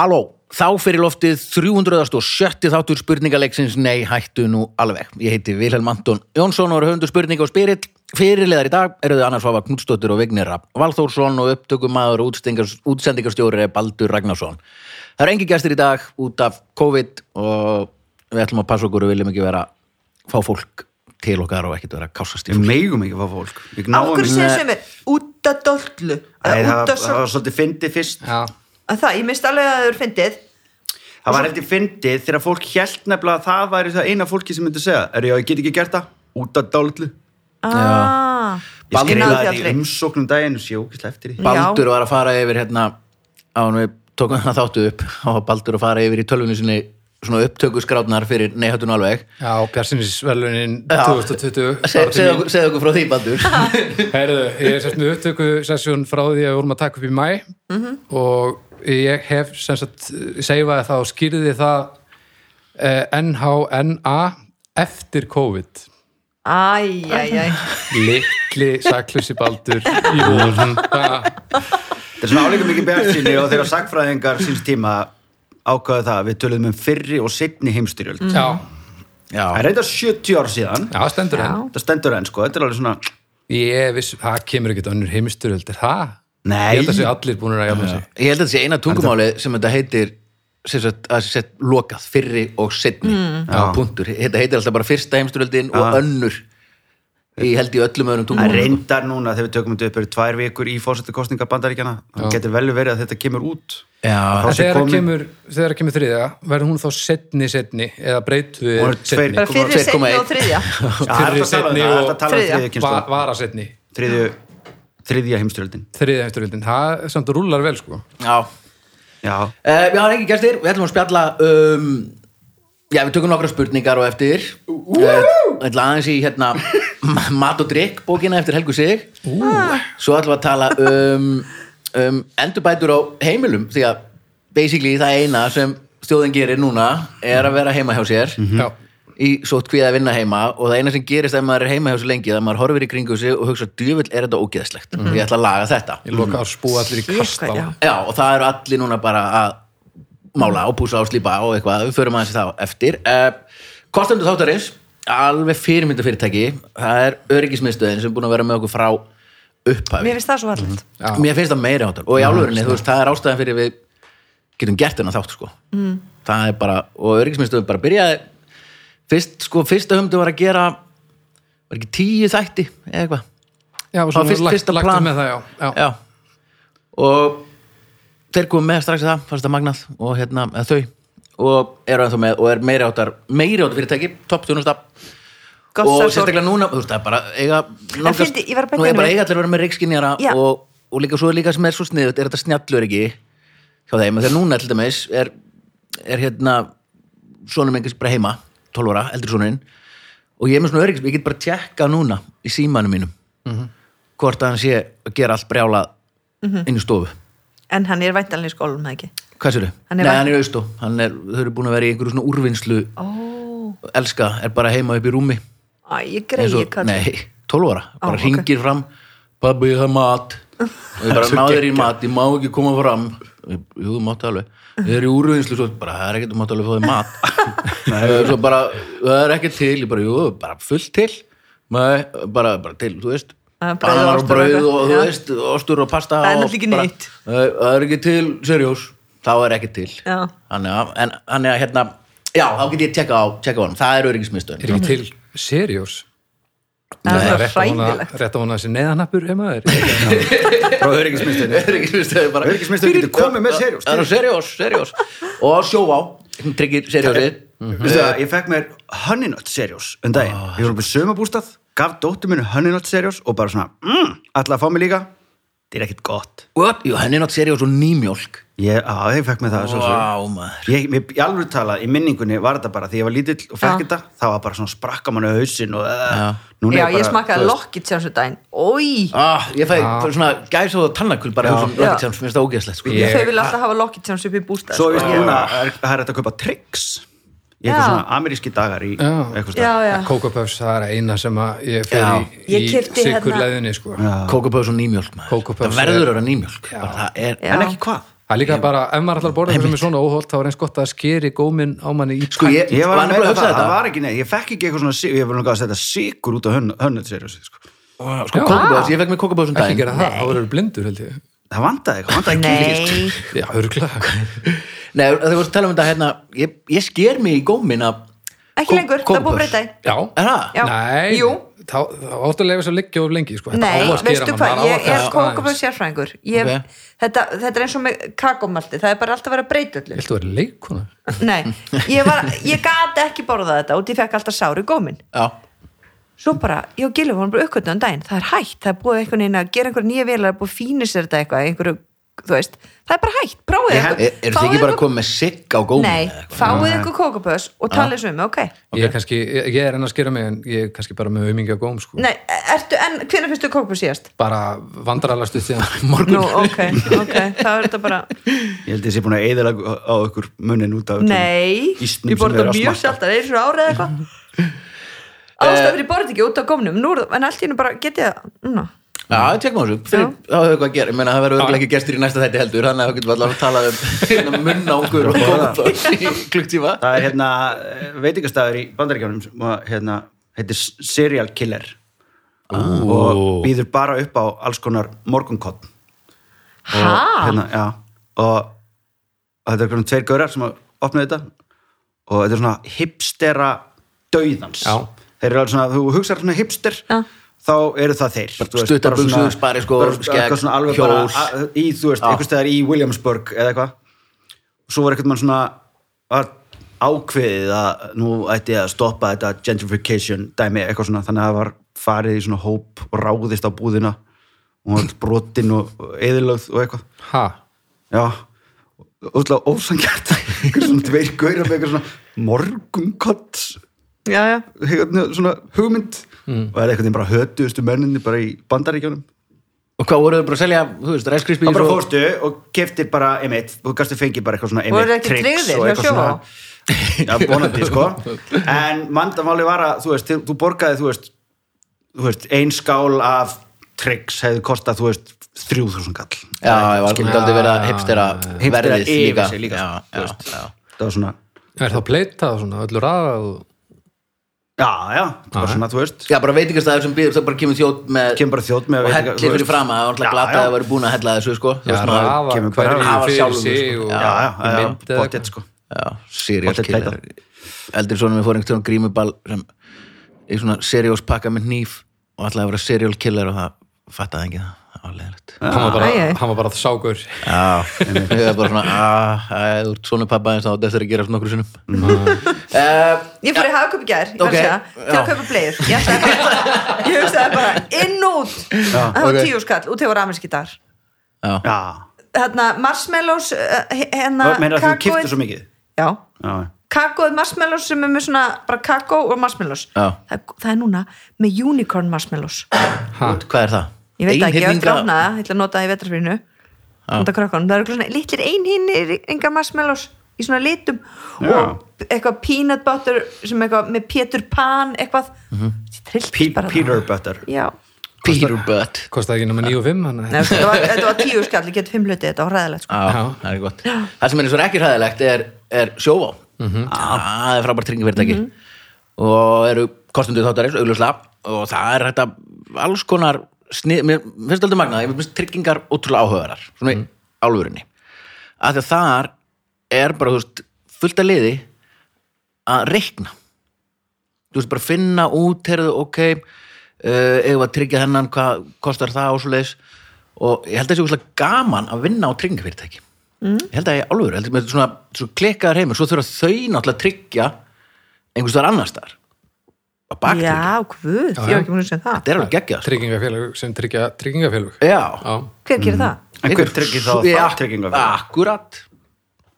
Halló, þá fyrir loftið 370 þáttur spurningaleiksins Nei, hættu nú alveg. Ég heiti Vilhelm Anton Jónsson og er höfundur spurninga og spyrill. Fyrirleðar í dag eru þau Annars Fafa Knudstóttir og Vignir Valþórsson og upptökumadur og útsendingarstjóri Baldur Ragnarsson. Það eru engi gestir í dag út af COVID og við ætlum að passa okkur og viljum ekki vera fá fólk til okkar og ekkert vera að kásast í Við fólk. megum ekki að fá fólk Við Af ekki- segir sem er út að dollu það, var svolítið fyndið fyrst Já, að það, ég mist alveg að þau eru fyndið. Það var heldur fyndið þegar fólk held nefnilega að það væri það eina fólki sem myndi segja Er ég, ég get ekki gert það? Út af dálitlu. Ah, Ég skrifaði náði þetta í aldrei. umsóknum daginn og sé ógislega eftir því. Baldur var að fara yfir hérna á hann við tókum það þáttu upp og Baldur að fara yfir í tölvunni sinni svona upptökusgrátnar fyrir neyhættun alveg. Já Bjarsinisverlunin Já. 2020 Se- segðu okkur, frá því Baldur. Herðu, ég er sérst með upptöku sessjón frá því að við vorum að taka upp í mæ og ég hef seifaði það og skýrði það eh, NHNA eftir COVID. Æj, æj, æj. Litli saklusi baldur. Í vor Ha, Þetta er svona áleika mikið bjart sinni og þegar sagfræðingar síns tíma ákvaðu það að við töluðum um fyrri og setni heimstyrjöld Já, Já, Það er reynda 70 ár síðan. Já, stendur enn. Það stendur enn sko, þetta er alveg svona Ég viss, það kemur ekkert önnur heimsturöld er það? Nei. Ég held að sé allir búin að jafna sig. Ég held að þetta sé eina tungumáli sem þetta heitir sem sagt, að sett lokað, fyrri og setni á punktur, þetta heitir alltaf bara fyrsta heimsturöldin og önnur í held í öllum öðrum Það tungumálum reyndar núna þegar við tökum þetta upp eru tvær vikur í fórsetakostninga bandaríkjana það getur vel verið að þetta kemur út. Þegar komin- kemur, þegar kemur þriðja, verður hún þá setni setni eða breytu er setni? Fyrir 2,1. setni og þriðja. Það er seinni að og um þriðja. þriðju Va, kynslóð. vara setni þriðju þriðja heimstyrjöldin þriðja heimsturöldin, það er samt rúlar vel sko. Já. Já, Uh, við hafa ekki gestir, við ætlum að spjalla um, já við tökum nokkra spurningar og eftir. Uh, Við ætlum aðeins í hérna mat og drikk bókina eftir Helgu Sig. Uh. svo ætlum við að tala um, um endurbætur á heimilum því að basically það eina sem þjóðin gerir núna er að vera heima hjá sér Já, í sótt kvíða að vinna heima og það eina sem gerist ef maður er heima hjá sér lengi það maður horfir í kringu sig og hugsa djöfull er þetta ógeðslegt? Ég ætla að laga þetta. Ég loka að spúa allir í sko, já. Og það eru allir núna bara að mála og púsa og slípa og eitthvað, við förum aðeins í það á eftir. Uh, Kostendur þáttarins alveg fyrirmynda fyrirtæki það er öryggismiðstöðin sem er búin að vera með okkur frá upphafi Mér finnst það svo allt Já. Mér finnst það meiri áttar og í álfurinni, þú veist, það er ástæðan fyrir við getum gert þennan þátt, sko mm. það er bara, og öryggismiðstöðin bara byrjaði fyrst, sko, fyrsta humdu var að gera var ekki tíu þætti eða eitthvað Já, og svona fyrst- lagt, fyrsta lagt plan. með það, já, já. Já. og þeir komum með strax það, fannst það magnað og hérna, eða þau og eru ennþá með og er meiri áttar meiri áttar fyrirtæki, topp þjónusta Gott og sérstaklega núna, þú veist það er bara eiga, nálgast, fyndi, ég var að bæta nú er bara eiga allir að vera með reikskinjara og, og líka svo líka sem er svo sniðut er þetta snjallur ekki hjá þeim, þegar núna til dæmis er, er hérna sonum einhvers bara heima, 12 ára, eldri sonin og ég er með svona öryggs, ég get bara tjekka núna í símanum mínum hvort að hann sé að gera allt brjálað inn í stofu. En hann er væntanlega í skólum, það ekki Hvað sér þau? Nei, er hann er í austó er, Þau eru búin að vera í einhverju svona úrvinnslu. Ó, Elska, er bara heima upp í rúmi. Æ, ég greiði og- kall Nei, 12 ára. Bara ok. hringir fram Pabbi, það er mat. Og ég bara náður í mat, ég má ekki koma fram. Jú, þú mátti alveg. Þið eru í úrvinnslu, svo bara, það er ekkert, þú mátti alveg þig mat. Svo bara, það er ekkert til. Ég bara, jú, bara fullt til. Nei, bara, bara til, þú veist. Brauð og Bananar og og brauð eitthvað, og þú veist, ostur og pasta Það er og ekki. Nei, Það er ekki til, serjós Þá er ekki til. Já. Þannig að, en hann er hérna Já, þá get ég tjekka á, tjekka á hann Það er öryggismiðstöðin. Er ekki til seriós? Það er rétt að að vona þessi neðanappur heima þér frá bara Öryggismiðstöðin getur komið með seriós Það er serjós, serjós Og sjóvá, tryggir Vistu það, ég fekk mér Honeynut seriós um daginn, ég var upp í sömabústað gaf dóttur minni Honeynut seriós og bara svona, mm, ætla að fá mig líka. Þetta er ekkert gott. Er nátt serjós og nýmjólk ég, á, ég fekk mér það svo, svo. Vá, maður Ég, mér, í alveg tala, í minningunni var þetta bara því ég var lítill og fekk þetta þá var bara svona sprakka manni hausinn og Já. núna Já, er bara, ég smakkaði þú veist, lokkit sér svo daginn Ói, ah, Ég fæ ah. svona gæs og tannakul bara Já. Rocket Sounds, mér finnst það ógeðslegt sko. Ég- þau vilja alltaf hafa lokkit sér upp í bústað svo sko. er, það er þetta að kaupa tricks í eitthvað svona ameríski dagar í eitthvað já, Kókopöfs, það er eina sem að ég fer í, Ég hérna- sykurleðinni sko. Kókapöðs og. Kókópöfs Það verður er- að vera nýmjólk bara, það er, Já. en ekki hvað Það er líka bara, ef maður ætlar að borða eitthvað sem er svona óholt þá er eins gott að skeri góminn á manni í Sko, ég, Ég var að meina það, það þetta? var ekki, nei, ég fekk ekki eitthvað svona, ég var að setja sigur út á hönnut seriós, sko. Sko, kókubóðs, ég fekk mér kókubóðs um ekki gera það, þá verður blindur held ég. Það vandaði eitthvað, vandaði ekki Nei, Já, örgulega Nei, þegar að tala um þetta hérna ég, ég sker mig í gómin af ekki lengur, það er búið að þá, áttu að lefa svo liggja of lengi sko. Þetta á Nei, að skera veistu mann, hvað, á ég að er kókaböð aðeins. sérfræðingur ég, Ok. þetta, þetta er eins og með kakómalti það er bara alltaf að vera að breyta öllu Viltu vera leikona? Nei, ég, var, ég gat ekki borðað þetta og ég fekk alltaf sári gómin Já, svo bara, ég og Gilvi vorum bara uppkvöldið um daginn það er hægt, það er búið einhvern veginn að gera einhverja nýja vélar, það er búið að fína sér þetta eitthvað einhverju, þú veist, það er bara hægt prófið Ég held- er, er þið ekki bara komið með sigg á gómin? Nei, eða eitthvað? fáið ykkur kókaböðs og talið svo um, ok Ég er kannski, ég, ég er enn að skera mig en ég er kannski bara með aumingi og góm sko. Nei, ertu, en hvernig finnst þú kókaböðs síðast? bara vandrarlega stuð síðan Nú, ok, ok, það er þetta bara Ég held ég sé búin að eðalega á ykkur munnin út af öllum Nei, ísnum ég sem borði eru að mjög smakka. það er svo árið eða eitthvað Ástafir ég borði ekki út á gómnum Nú, er en allt í hennu bara getið það Núna, Já, tjekkum á þessu, fyrir, Já. það hefur eitthvað að gera. Ég meina það verður örugglega ekki gestur í næsta þætti heldur þannig að það getur allavega að tala um hérna, munna okkur og góðbóðs í klukktíma Það er hérna veitingastæður í bandaríkjánum sem að, hérna, heitir Serial Killer. Og býður bara upp á alls konar morgunkott Hæ? hérna, já. Og, og þetta er hvernig tveir gaurar sem að opna þetta. Og þetta er svona hipstera dauðans. Já. þeir eru alveg svona, þú hugsar svona hipster. Já. Þá eru það þeir þú veist, stuttar bara svona- buxur, spariskór, bara skegg, eitthvað svona alveg hjól. bara a- í, þú veist, einhvers staðar í Williamsburg eða eitthvað. Og svo var eitthvað mann svona var ákveðið að nú ætti að stoppa þetta gentrification dæmi eitthvað svona, þannig að það var farið í svona hóp og ráðist á búðina. Og hún var brotin og eðilögð og eitthvað. Ha, já, útláð ósangjart eitthvað svona tveir gaurar með eitthvað svona morgunkott já, já. Hérna, svona hugmynd. Og það er eitthvað bara hötuðustu menninni bara í bandaríkjónum Og hvað voruð þau bara að selja, þú veist, ræskrispí og bara fórstu og keftir bara einmitt, þú gæstu fengið bara eitthvað svona Voru einmitt ekki tricks tryggðir og eitthvað svona. Já, vonandi sko. En mandamáli var að, þú veist, þú borgaði þú veist, þú veist ein skál af tricks hefði kostað, þú veist, þrjú þúsund kall. Já, ég var skilur aldrei verið að hipstera yfir líka. líka, Já, þú já, já. Það var svona, er það pleitað og svona, öllu ræða og... já, já var svona, þú veist. Já, bara veitingastæður sem býður, það bara kemur þjótt með kemur bara þjótt með og hellir fyrir fram að alltaf Já, glata að það væri búin að hella þessu, sko. Já, bara- hverju fyrir sig sko. og já, já, eitthvað. sko. Já, serial Pottet killer. Eldri svona við fórum einhvern grímuball sem í svona seriós pakka með hníf og ætlaði að vera serial killer og það fattaði ekki það, hann var bara, Æ, æ. hann var bara ságur Já, ég er bara svona að, ert svona pappa eins og þetta er að gera svona okkur sinnum uh, Ég fór í hagköp í segja, til að kaupa bleið Ég hugsaði bara inn út. Það var tíu skall, út hefur amerski já, Hérna, marshmallows Hérna, meina að þú kakóið- kiftir svo mikið? Já, já, kakóið marshmallows sem er með svona bara kakó og marshmallows. Já. það, það er núna með unicorn marshmallows. Ha, hvað er það? Ég veit ekki, ég hef Einhyrninga- grána það, ég ætla að nota það í krökkunum, það eru svona litlir einhinnir enga marshmallows í svona litum Já. og eitthvað peanut butter sem eitthvað með Peter Pan eitthvað. Mm Mhm. -hmm. Pe Peter Butter. Já, Peter Butt. kostaði ekki nema 9 og 5 hann Nei, þetta, var, þetta var tíu skall, ég get fimm hluti þetta var ræðilegt sko. Það er gott. Það sem er eins og ekki hræðilegt er, er sjóvá. Það er frábært tryggingafyrirtæki. Og eru þáttarins augljóslega. Og það er þetta alls konar snið, mér finnst aldrei magnað, ég finnst tryggingar ótrúlega áhugaverðar svona í álfurinni að því að þar er bara veist, fullt að liði að reikna. Þú veist bara finna út heyrðu, ok, uh, ef að tryggja þennan hvað kostar það og svo leis og ég held að það sé gaman að vinna á tryggingafyrirtæki. Mm. ég held að ég álfur, ég held að með svona, svona klikkaðar heimur, svo þurfa þau náttúrulega að tryggja einhvers staðar annars staðar að baktryggja, Já, hvað, ég var ekki múin að segja það. Þetta er alveg geggjað sko. tryggingafélög sem tryggja tryggingafélög. Já, Já, Hver gerir það? En hver tryggir þá Já, það tryggingafélag? akkurat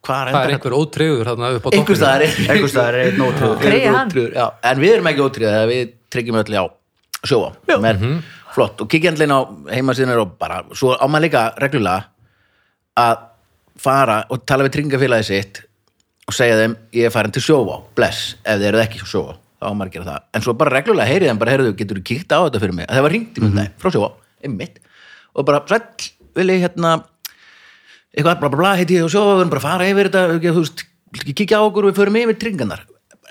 það er einhver ótreyður þarna upp á einhvers toppnum. staðar er einhvers staðar er einn já, en við erum ekki ótrúður við tryggjum öll á sjóa er flott. Og kikið endlinn á heimasíðunar og bara, svo á maður líka reglulega að fara og tala við tryggingafélagi sitt og segja þeim, ég er farin til sjóa. Bless, ef þið eruð ekki sjóa þá á maður að gera það, en svo bara reglulega heyrið þeim bara, heyrðu, getur þú kíkt á þetta fyrir mig? Að það var ringt í mig mm frá sjóa, einmitt. Og bara, sæll, vil ég hérna eitthvað bla bla bla heiti ég og sjó, við erum bara að fara yfir þetta þú veist, kíkja á okkur við förum yfir tringarnar?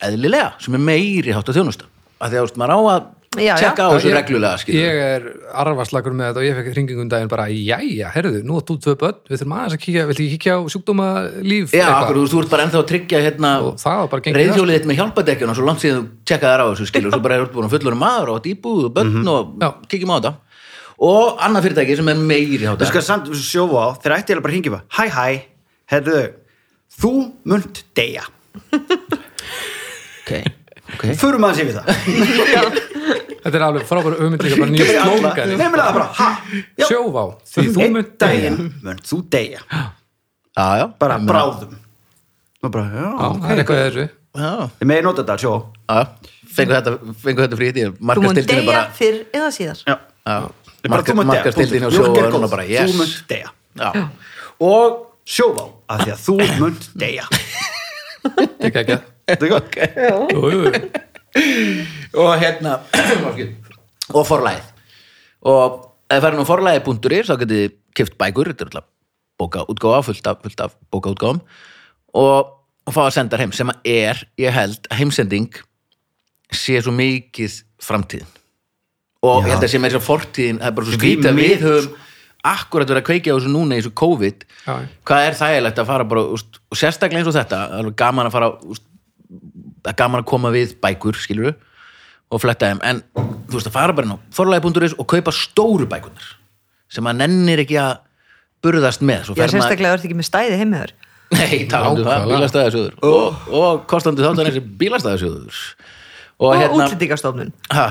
Eðlilega, sem er meiri hátt að þjónusta. Að því að þú veist, maður á að. Tjekka á þessu Ég- reglulega skilur ég er arfaslagur með þetta og ég fekk hringingum daginn bara, jæja, herðu, nú þú tvö börn við þurfum aðeins að kíkja, viltu ekki kíkja á sjúkdóma líf Já, akkur, þú þú ert bara ennþá að tryggja hérna og það var bara gengið reyðhjólið þitt með hjálpadekkjuna svo langt síðan þú tjekkaði þær á þessu skilur og svo bara er búin að fullur maður og íbúð og börn og Já. kíkjum á þetta. Og annað fyrirtæki sem er meiri hátt Þú skal samt sjófa á, þeir ætti eiginlega bara að hringja bara, hæ hæ, herðu, þú munt deyja. ok, ok. Förum aðeins yfir það. þetta er alveg frábæra hugmynd líka bara nýja slóngari nefnilega bara, ha, sjóvá, því þú mynd daginn munt þú deyja. Já, já, Bara bráðum. Og bara, Já, já, það er eitthvað þessu. Já, þið megið nota þetta, sjó. fengu þetta, fengu þetta frýtt í Þú deyja bara fyrr eða síðar. Já. Já, Bara, þú munt deyja. markastildinu og er get núna bara, Þú yes. Munt deyja. Já, og Sjófa á, af því að þú munt deyja. ekki ekki Þetta er gott. Jú, jú, jú. og hérna og forlæð og ef það er nú forlæði.is þá getið þið kift bækur þetta er alltaf bóka útgáfa fullt af, fullt af bóka útgáfum og, og fá að senda heim sem að er, ég held, að heimsending sé svo mikið framtíðin og Já. ég held að sé með þess að fortíðin það er bara svo Því skrítið að við höfum akkurat verið að kveikja á þessu núna í þessu COVID Já. hvað er þægilegt að fara bara úst, og sérstaklega eins og þetta, það er alveg gaman að fara úst, það er gaman að koma við bækur skilur og fletta þeim. En þú veist að fara bara inn á forlæði.is og kaupa stóru bækunar sem að nennir ekki að burðast með. Svo Já, sérstaklega er þetta ekki með stæði heimiður Nei, það, Nákvæmlega. bílastæðasjóður. Og, og kostandi þáttan þessi bílastæðasjóður. Og, og hérna útlendingastofnun. Ha.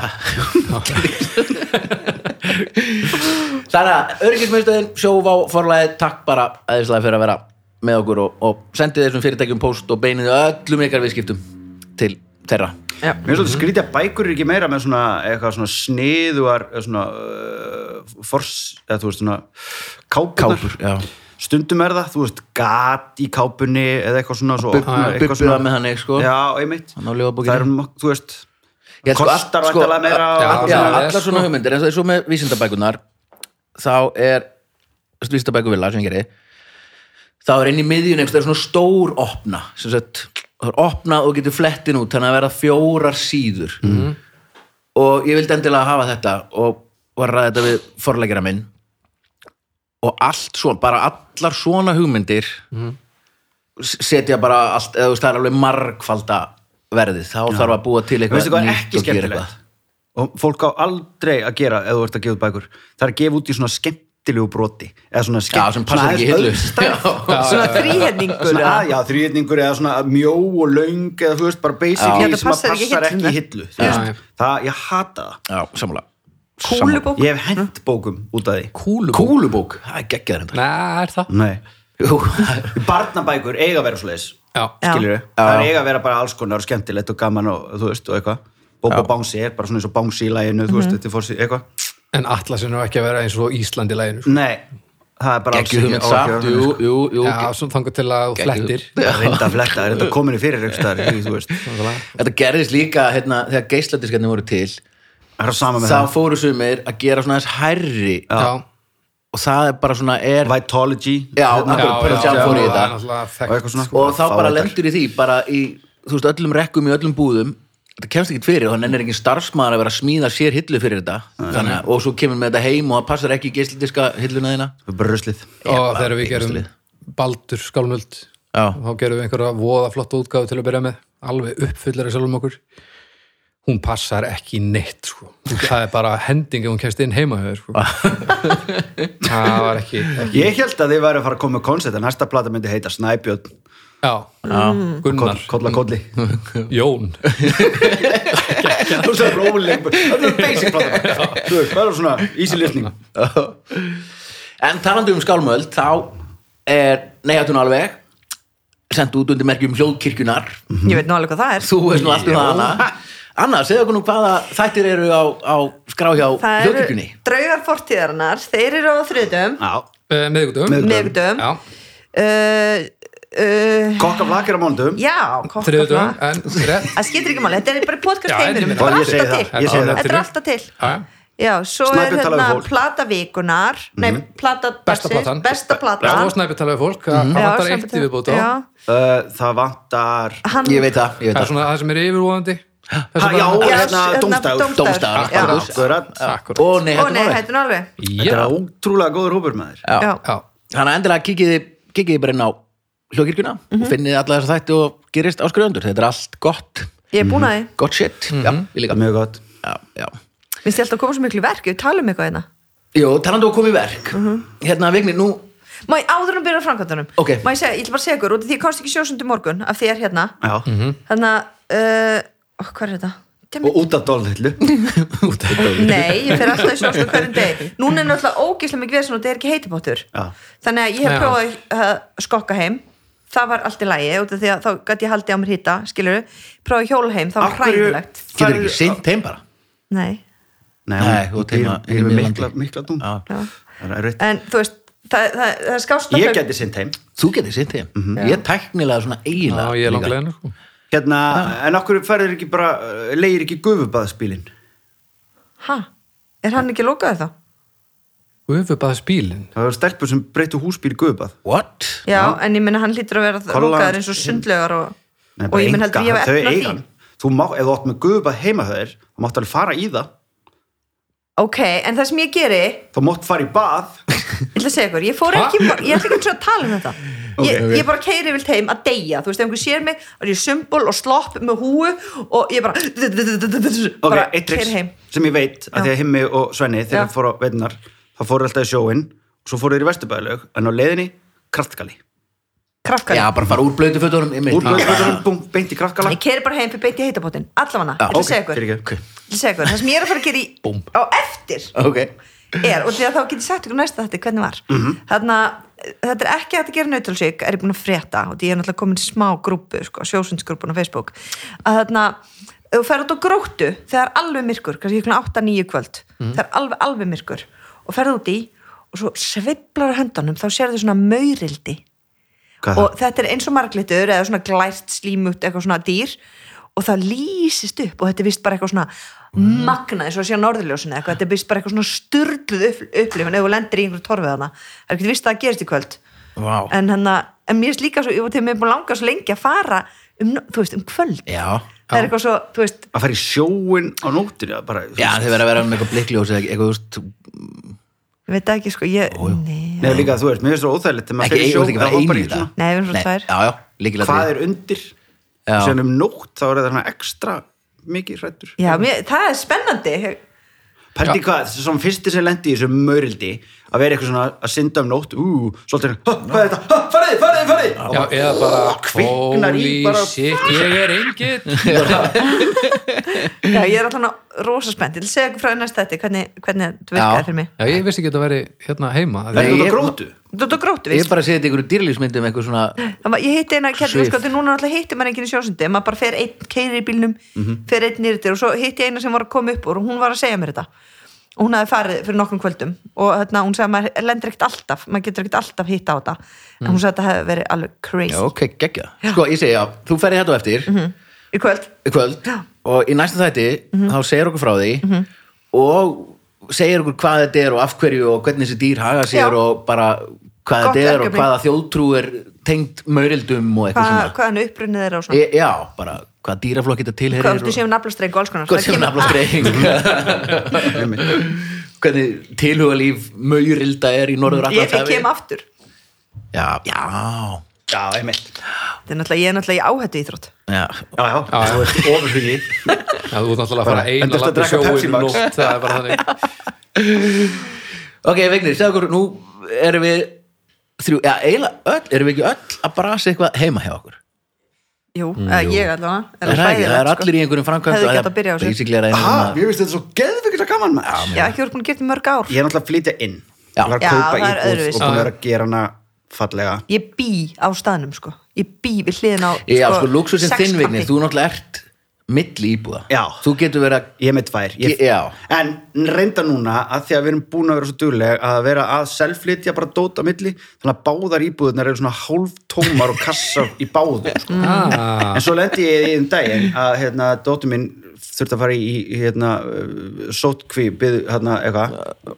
Þannig að öryggismiðstöðin, sjóvá, forlæði, takk bara aðeinslega fyrir að vera með okkur og, og sendið þessum fyrirtækjum post og beinið öllum ykkar viðskiptum til þeirra. Já. Mér er svolítið skrítið að bækur er ekki meira með svona eitthvað svona sniðuar eða svona uh, fors, eða þú veist svona kápunar. Kápur, já. Stundum er það, þú veist, gat í kápunni eða eitthvað svona svo Bub- opnar eitthvað með sko. Já, einmitt. Hann. Það er, þú veist, sko kostar allt- vantarlega meira Já, og- já, allar svona sko- hugmyndir eins og þessu með vísindabækunar þá er vísindabæku vilja sem ég geri þá er inn í miðjun einhvers það er svona stór opna sem sagt, það er opnað og getur flettin út þannig að verða fjórar síður. Mhm. og ég vildi endilega hafa þetta og var að ræða þetta við forlegjara minn. Og allt svona, bara allar svona hugmyndir s- setja bara allt, eða þú veist það er alveg margfalda verðið, þá þarf að búa til eitthvað veistu hvað? ekki skemmtilegt. Og fólk á aldrei að gera ef þú ert að gefa út bækur það er að gefa út í svona skemmtilegu broti. Eða svona skemmt Já, sem passar ekki í hillu. Já. svona þríhenningur svona, eða- svona mjó og löng eða þú veist, bara Já, basically sem að passar ekki hillu. það, ég hata það. Já, sammála. Kúlubók? Ég hef hent bókum út af því. Kúlubók? Kúlubók, það er geggjaður enda Nei, er það? Nei. Barnabækur eiga að vera svo leiðis skilur Já. það er eiga að vera bara alls konar og skemmtilegt og gaman og þú veist og eitthvað. Bobo Bouncy er bara svona eins og Bouncy í læginu þú veist, þetta er fórsí, eitthvað en Atlasin er ekki að vera eins og Íslandi læginu sko. nei, það er bara alls geggjuð hugmynd á að samt, jú, jú, jú. Já, svo þangar til að Geggjuð. flettir. Sko. reynda að fletta, er þetta komin í fyrir einhverstaðar, þú veist. Þetta gerðist líka, hérna, þegar geisladiskarnir voru til. Það er sama með þá það. fóru sumir að gera svona þess hærri. Já, og það er bara svona er Vitology. Já, hérna, akkur- Pearl Jam já, fór í það þetta. er náttúrulega og þekkt. eitthvað svona. Og þá bara lendur í því bara í, þú veist, öllum rekkum í öllum búðum þetta kemst ekki fyrir og hann er engin starfsmaður að vera að smíða sér hillu fyrir þetta. Þannig, að- og svo kemur með þetta heim og það passar ekki í geisladiska hilluna þína. Það er bara ruslið. Og þegar við gerum Baldur skálmöld Já. þá gerum við einhverja voða flotta útgáfu til að byrja með. Alveg uppfyllir að sjálfum okkur. Hún passar ekki í neitt sko. það er bara hending ef hún kemst inn heima hjá þér, sko. það var ekki, ekki ég held að þið væri að fara að koma með koncept en næsta plata myndi heita Snæbjörn já, Gunnar, Kolla kolli. Jón. Þú veist það er róleg það er basic plata þú veist, það er svona easy listening. En talandi um skálmöld þá er neyjatun alveg sendt út undir merkjum hljóðkirkjunar ég veit nú alveg hvað það er. Þú veist nú allt um það Anna Anna, segðu okkur nú hvaða þættir eru á, á skrá hjá það eru hljóðkirkjunni? draugar fortíðarinnar. Þeir eru á þriðdum já, uh, uh, kokka flakir á mándum já, en rétt það skiptir ekki máli, þetta er bara podcast ég þetta er alltaf það, til. Er Já, Já, svo er hérna við fólk. Mhm. plata Nei, besta plata Já, og snæpi talaði fólk, það Já, vantar eitt í Já, uh, það vantar hann Ég veit það, það er það. svona það sem er yfirvóðandi já, hérna. Akkurat. Akkurat. Ó nei, hættu nei, alveg þetta er ótrúlega góður hópur með þér Já. Já. já, Þannig að endilega kikiði bara inn á hljókirkjuna Mhm. og finnið alla þess að þætti og gerist áskrifendur þetta er allt gott, Ég er búin að því. Gott shit. Já, við líka. Mjög gott. Finnst ég alltaf að koma svo miklu verk, við talum eitthvað hérna. Jú, talandi og komið verk. Mhm. Hérna, Vigni, nú Má ég áður um byrja á framkvæmdunum Ok. Má ég segja, ég ætla bara að segja ykkur út af því ég komst ekki sjósundi morgun af því ég er hérna að, uh, ó, hvað er þetta? Og út af dólhillu it. Nei, ég fer alltaf í sjósund hverjum deg Núna er náttúrulega ógislega mikið veðsum og þetta er ekki heitibóttur Já. Þannig að ég hef prófað að skokka heim Það var allt í lagi út af því að þá gæti ég haldið á mér hýta, skilur Prófað hjól heim, það var hræðilegt Getur ekki sint heim bara Nei, Nei, Nei, þú teima mikla, mikla dún Já. já er. En þú veist, það, það, það er skást ég geti sint heim Þú getur sint heim Ég er tæknilega svona já, eiginlega ég er líka. langlegin sko. hérna, en okkur færður ekki bara uh, leir ekki gufubaðspílin Ha? Er hann ekki lokaður þá? Gufubaða spílin það var stelpur sem breytu húsbíl í gufubað. What? Já, en ég minna hann hlýtur að vera lokaður eins og sundlegar og, Nei, og bara ég minn enga, heldur ég þau efna hann. þú má, ef þú átt með gufubað heima höður þá máttu alveg fara í það. Ok, en það sem ég geri þá máttu fara í bað. Ég ætla að segja ykkur, ég fór ekki ég ætla ekki að tala um þetta. Ég, ég bara keiri vilt heim að deyja. Þú veist, ef einhver sér mig, þá er ég sumbul og slopp með húu og ég bara ok, bara eitt keiri triks heim. sem ég veit að því að Himmi og Svenni þegar þeir fóru á veitunar þá fóru alltaf í sjóin og svo fóru þeir í vesturbæðilög en á leiðinni kraftkali kraftkali, Já, bara fara úr blötu fötunum úr blöðböðunum, búm, beint í kraftkala ég keiri bara heim fyrir beint í heitapottin allavega, ég ætla að segja ykkur? ég fyrirgefðu. ætla að segja ykkur, það sem ég er að fara að gera í Búm. á eftir Ok. er, og því að þá get ég sagt ykkur næsta þetta hvernig var. Mm. -hmm. þetta er ekki að gera nautalsvík er ég búin að frétta og því ég er náttúrulega komin í smá grúpu sko, sjósundsgrúpun á Facebook. Að þarna, ef þú ferð út á gróttu þegar alveg myrkur, kannski ekki 8-9 kvöld. Það er alveg, alveg myrkur og ferð út í og svo sveiflar á höndunum þá sér þau svona maurildi. Hvað er og þetta er eins og marglitur eða svona glært slímut eitthvað svona dýr og það lýsist upp og þetta er vist bara eitthvað svona magnað eins og að sé á norðurljósinu eitthvað, þetta er vist bara eitthvað svona styrluð upp, upplifun ef þú lendir í einhverju torfið hana það er ekki vist að það gerist í kvöld. Vá. En, hana, en mér er líka svo, ég var til mig búin að langa svo lengi að fara um, þú veist, um kvöld. Já það er eitthvað svo, þú veist að fara í sjóin á bara, Já, þið verða að vera með eitthvað blikkljós eða eitthvað, þú veist ég veit ekki sko, ég, nei, Nei, líka þú veist, mér finnst það óþægilegt þegar maður Ekki, fer í ég veist ekki hoppar einu í það. svona- nei, við erum svona tvær hvað er undir? Síðan um nótt þá er það ekstra mikið hrættur já, mér, það er spennandi. Pældi hvað, þessi svona fyrsti sem lendi í þessu maurildi að vera eitthvað svona að synda um nótt. Ú, svolítið, "Ha, hvað er þetta, farið, farið, farið Já, eða bara kviknar í Holy bara- shit, ég er engin já, ég er alltaf rosa spennt, ég vil segja frá næsta þetta hvernig, hvernig þetta virkaði fyrir mig. Já, ég vissi ekki að þetta væri hérna heima. Það er út á grótu þú ert á gróttu, Ég er bara að segja þetta ykkur dýrlýsmyndum eitthvað svona ég hitti eina Svif. sko, því núna náttúrulega hitti maður enginn í sjósundi maður bara fer einn keiri í bílnum Mhm. fer einn nýrtir og svo hitti ég eina sem var að koma upp og hún var að segja mér þetta og hún hafði farið fyrir nokkrum kvöldum og hérna, hún sagði að maður lendir ekkert alltaf maður getur ekkert alltaf hitt á þetta. En hún sagði að þetta hefði verið alveg crazy. Já, ok, geggja Sko, ég segi, já, þú ferði þetta á eftir. Í kvöld? Í kvöld. Og í næsta þætti þá segir okkur frá því og segir okkur hvað þetta er og af hverju og hvernig þessi dýr haga sér Já. og bara hvað þetta er og hvaða þjóðtrú er tengt maurildum og eitthvað Hva, svona. hvaðan upprunnið er og svona. E, Já, bara hvað dýraflokk þetta tilherir hvað þú séum naflastreng og alls konar? Hvað séum naflastreng. Hvernig tilhugalíf maurilda er í norður ég, ég kem aftur. Já, já, Já, einmitt. Þetta er náttúrulega, ég er náttúrulega í áhættu íþrótt. Já. Já, já, þú ert ofurhugi. Já, þú ert náttúrulega að fara eina landi sjóin Max. nótt Það er bara þannig. Ok, Vignir, segðu okkur, nú erum við þrjú, já, eiginlega öll, erum við ekki öll að brasa eitthvað heima hjá okkur? Jú, eða ég allavega Það er, ekki, það er allir í einhverjum framkvæmd Hefði getað að byrja á er að Ha, einhverjum mér finnst þetta svo geðvikið gaman maður. Sko. Já, ekki voru búin að gera þetta í mörg ár. Ég er náttúrulega að flytja inn. Já. Ég að það er íbúð öðruvísi. og búin að vera að gera hana fallega. Ég bý á staðnum sko. Ég bý við hliðin á Já, sko, luxusinn sex þinn Vignir, kappi. þú náttúrulega ert milli íbúða Já. Þú getur verið að Ég er með tvær ég, Já. En reynda núna að því að við erum búin að vera svo dugleg að vera að selflytja bara dót á milli þannig að báðar íbúðunar eru svona hálf tómar og kassar í báðum sko. ah, En svo lendi ég í einn daginn að hérna, dóttur minn þurfti að fara í, hérna, sótkví byð, hérna, eitthvað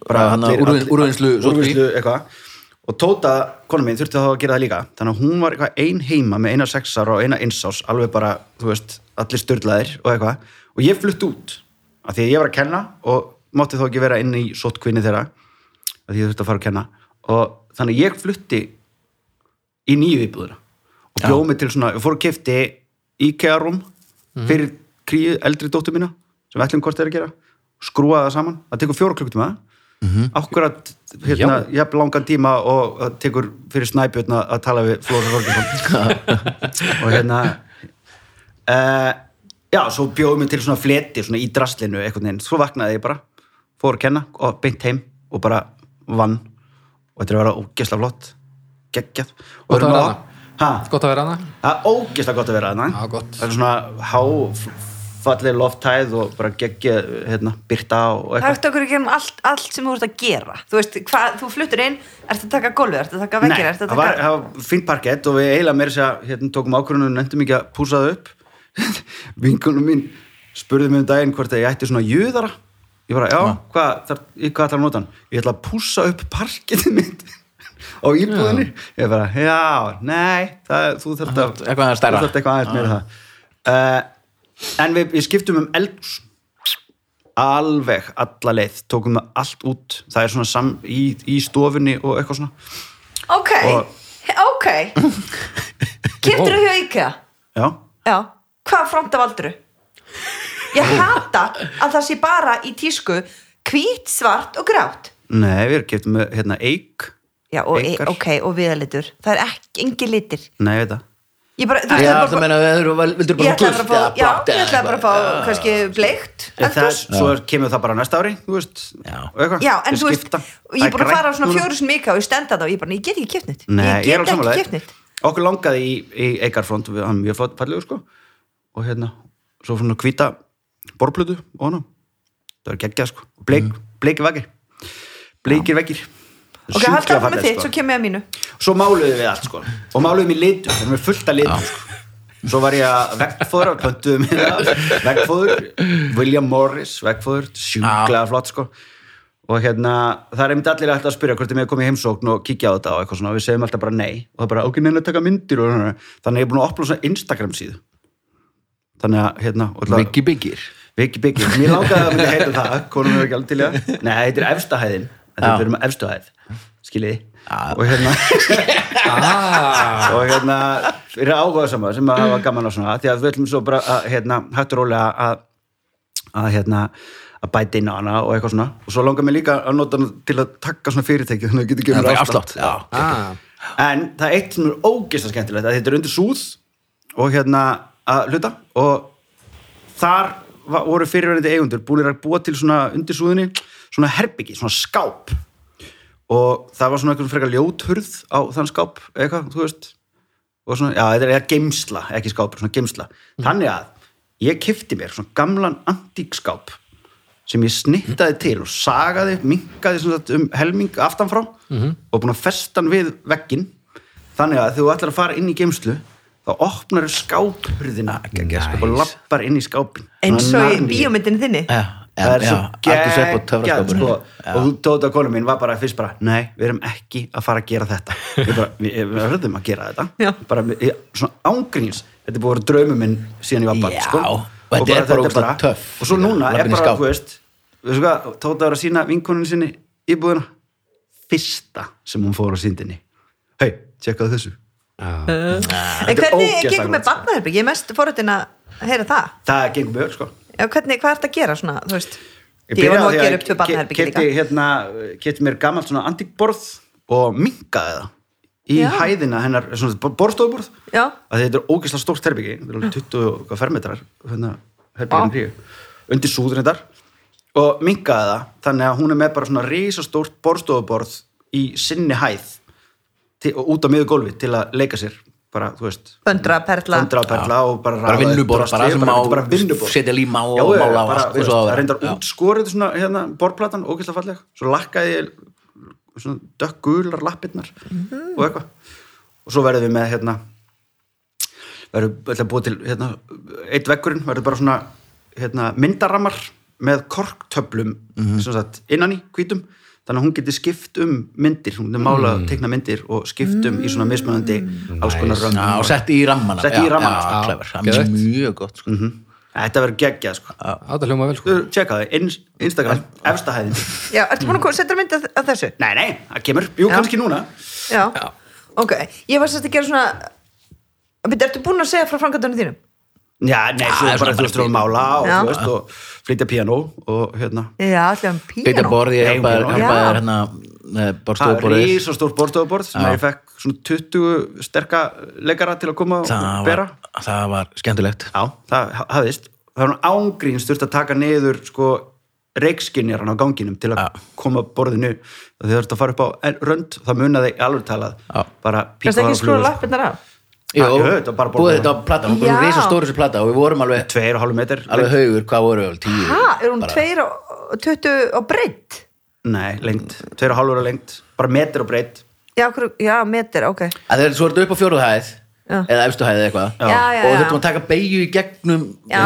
hérna, úrvinnslu sóttkví. úrvinnslu, eitthvað og Tóta, konu mín, þurfti þá að gera það líka. Þannig að hún var eitthvað ein heima með eina sexar og eina einsás, alveg bara, þú veist allir styrlaðir og eitthvað. Og ég flutt út, af því að ég var að kenna og mátti þó ekki vera inn í sótkvinni þeirra af því ég þurfti að fara að kenna. Og þannig að ég flutti í nýju íbúðuna og bjóð mig til svona, ég fór að kefti IKEA-rúm fyrir kríu eldri dóttur mína sem við ætlum hvort þeir að gera skrúa það saman, það tekur fjóra klukktíma akkurat hérna, jafn langan tíma og það tekur fyrir snæbjörn að tala við Flóður Þorgesson og hérna uh, já, svo bjóðum við til svona fleti svona í draslinu eitthvað neginn, svo vaknaði ég bara fór að kenna og beint heim og bara vann. Og þetta er að vera ógesla flott. Geggjað. Og Gott að erum vera á- þarna. Ha? Gott að vera hana Það er gott að vera. Það er svona háfalleg lofthæð og bara geggja hérna, byrta og Það eitthvað er okkur ekki um allt, allt sem þú ert að gera. Þú veist, hvað, þú fluttur inn Ertu að taka gólfið, ertu að taka Nei, vekkir Ertu að það var, taka það var fínt parkett og við eiginlega meira sér að hérna, tókum ákvörðunum og nefndum ekki að púsa það upp. Vinkunum mín spurði mig um daginn hvort að ég ætti svona jöðara ég bara, já, hvað, þar, í hvað ætlar að nota hann? Ég ætla að púsa upp parkettið mitt á íbúðinni. Ég bara, já, nei það, þú þarft að Eitthvað stærra. þú þarft eitthvað aðeins meira það. Uh, en við, við skiptum um eldhús. Alveg alla leið tókum við allt út. Það er svona sam, í, í stofunni og eitthvað svona. Ok, Og- ok. Kiptur þú hjá IKEA? já, Já, hvað fronta valduru? Ég hata að það sé bara í tísku hvít, svart og grátt. Nei, við kiptum hérna eik Já, og, e, ok, og viðalitur Það er ekki, engi litir. Nei, ég veit það Ég bara, þú Já, veist, það er það meina, vildur Ég bara ætla bara að fá, já, ég eða ætla bara að fá kannski bleikt það, svo kemur það bara næsta ári þú veist, Já. Já, en þú veist, ég er búin að Það fara á svona núna. fjóru sem ykkar og ég stenda það og ég bara, ég get ekki Nei, Ég ég get ekki nýtt Okkur langaði í, í eikarfront við hann mjög fallegur sko. Og hérna, svo svona hvíta borplötu og hana það var geggjað sko, bleik, bleiki veggir bleikir veggir Ok, Sjúklega áfram með þitt, sko. svo kemur ég að mínu svo máluðum við allt sko. Og máluðum í litum, það er með fullt að litum sko. svo var ég að veggfóður pöntuðum við það, veggfóður William Morris, veggfóður sjúklega flott sko. Og hérna, það er einmitt allir alltaf að spyrja hvort þið með komið í heimsókn og kíkja á þetta og eitthvað svona, við segjum alltaf bara nei. Og það er bara, ok, neina að taka myndir og svona. Þannig að ég er búin að opna svona Instagram síðu. Þannig að, hérna og Viki byggir Viki Biggi, mér langaði að myndi heita það konum er ekki alveg til í það. Nei, þetta er efstahæðin Þetta er með efstahæð, skiljiði? Já. og hérna ah, og hérna fyrir áhuga sama sem að hafa gaman á svona því að við ætlum svo bara að hérna, hættur rólega að, að hérna að bæta inn á hana og eitthvað svona. Og svo langar mér líka að nota hana til að taka svona fyrirtæki þannig að það getur gefur er afslátt. ah, en það er eitt sem er ógeðslega skemmtilegt að þetta er undir súð og hérna að hluta. Og þar voru fyrirverandi eigundur búinir að búa til svona undir súðinni svona herbyggi, svona skáp og það var svona eitthvað frekar ljóthurð á þann skáp eitthvað, þú veist. Og svona, já, þetta er eða geimsla, ekki skáp svona geimsla, þannig að ég kifti mér svona gamlan antíkskáp sem ég snittaði til og sagaði, minkaði sem sagt, um helming aftanfrá og búin að festa hann við veggin þannig að þú ætlar að fara inn í geimslu þá opnar skáphurðina. Nice. og lappar inn í skápin eins og í Narnia. bíómyndin þinni. Já, það er já, svo og töfraskapur sko. og þú tóta konu mín var bara fyrst bara nei, við erum ekki að fara að gera þetta við, bara, við, við verðum að gera þetta Já. bara, ég, svona ángríns þetta er búið að vera draumum minn síðan ég var barn sko. og þetta er bara töff. og svo núna er í bara, þú veist við tóta að vera að sína vinkonin sinni íbúðina fyrsta sem hún fór á síndinni hei, tjekkaðu þessu ah. en Þetta er hvernig með gott, sko. barnaherbygg ég er mest fórhættin að heyra það það gengur mjög sko Já, hvernig, hvað ert að gera svona, þú veist? Ég var nú að á gera upp tvö barnaherbyggi líka. keypti hérna, kefti mér gamalt svona antíkborð og minkaði það í Já. hæðina hennar, svona borðstofuborð. Já. að þetta er ógeðslega stórt herbyggi þetta er alveg 20 og hvað fermetrar hérna, herbyggin hríu, undir súður þetta og minkaði það þannig að hún er með bara svona risastórt borðstofuborð í sinni hæð til, út á miður gólfi til að leika sér bara, þú veist Föndra, perla. Föndra, perla og bara, Bara drasli, bara sem má bara vinnuborð. setja líma og já, mála á bara, allt það reyndar útskorið svona, hérna, borðplatan, ógæslega falleg. Svo lakkaði ég svona dökkular lappirnar Mhm. og eitthvað. Og svo verðum við með hérna verðum við að búa til hérna, eitt veggurinn verður bara svona hérna, myndarammar með korktöflum sem sagt, innan í hvítum þannig að hún getur skipt um myndir hún getur mála, teikna myndir og skipt um í svona mismunandi alls konar römmum Já, og sett í rammana Sett í Já, rammana, já, sko. clever. Það er mjög gott sko. Þetta verður geggjað sko. Þetta hljóma vel sko Tjekka In Instagram, efsta hæðin Já, ertu búin að koma- setja mynd af, þessu? Nei, nei, það kemur, jú, Já. kannski núna Já. Ok, ég var sérst að gera svona ertu búin að segja frá framkvæmdunum þínum? Já, nei, svo það er bara þú að mála og, þú veist, og flytja piano og hérna. Já, allir um Beita píano borð, ég Nei, hjálpaði hérna með Það er borðstofuborðið rís og stórt borðstofuborð sem ég fekk svona 20 sterka leikara til að koma og það bera. var, það var skemmtilegt. Já, það ha- hafðist. Það var ángríns þurft að taka niður sko reikskinjaran á ganginum til að Já. koma borðinu. Og þau þurft að fara upp á rönd og það munaði alveg talað. Já. bara Kannski píkóðar ekki skrúa lappirnar af? Jú, búið borðið. þetta á plata, hún búið risa stóri þessi plata og við vorum alveg, tveir og hálfu meter alveg haugur, hvað voru við, tíu Ha, er hún bara. tveir og 20 á breytt? Nei, lengt, tveir og hálfur á lengt bara meter og breytt Já, já, meter, ok að þeir svo er þetta upp á fjóruð hæð Já. eða efstu hæð eða eitthvað og þurftum að taka beigju í gegnum já.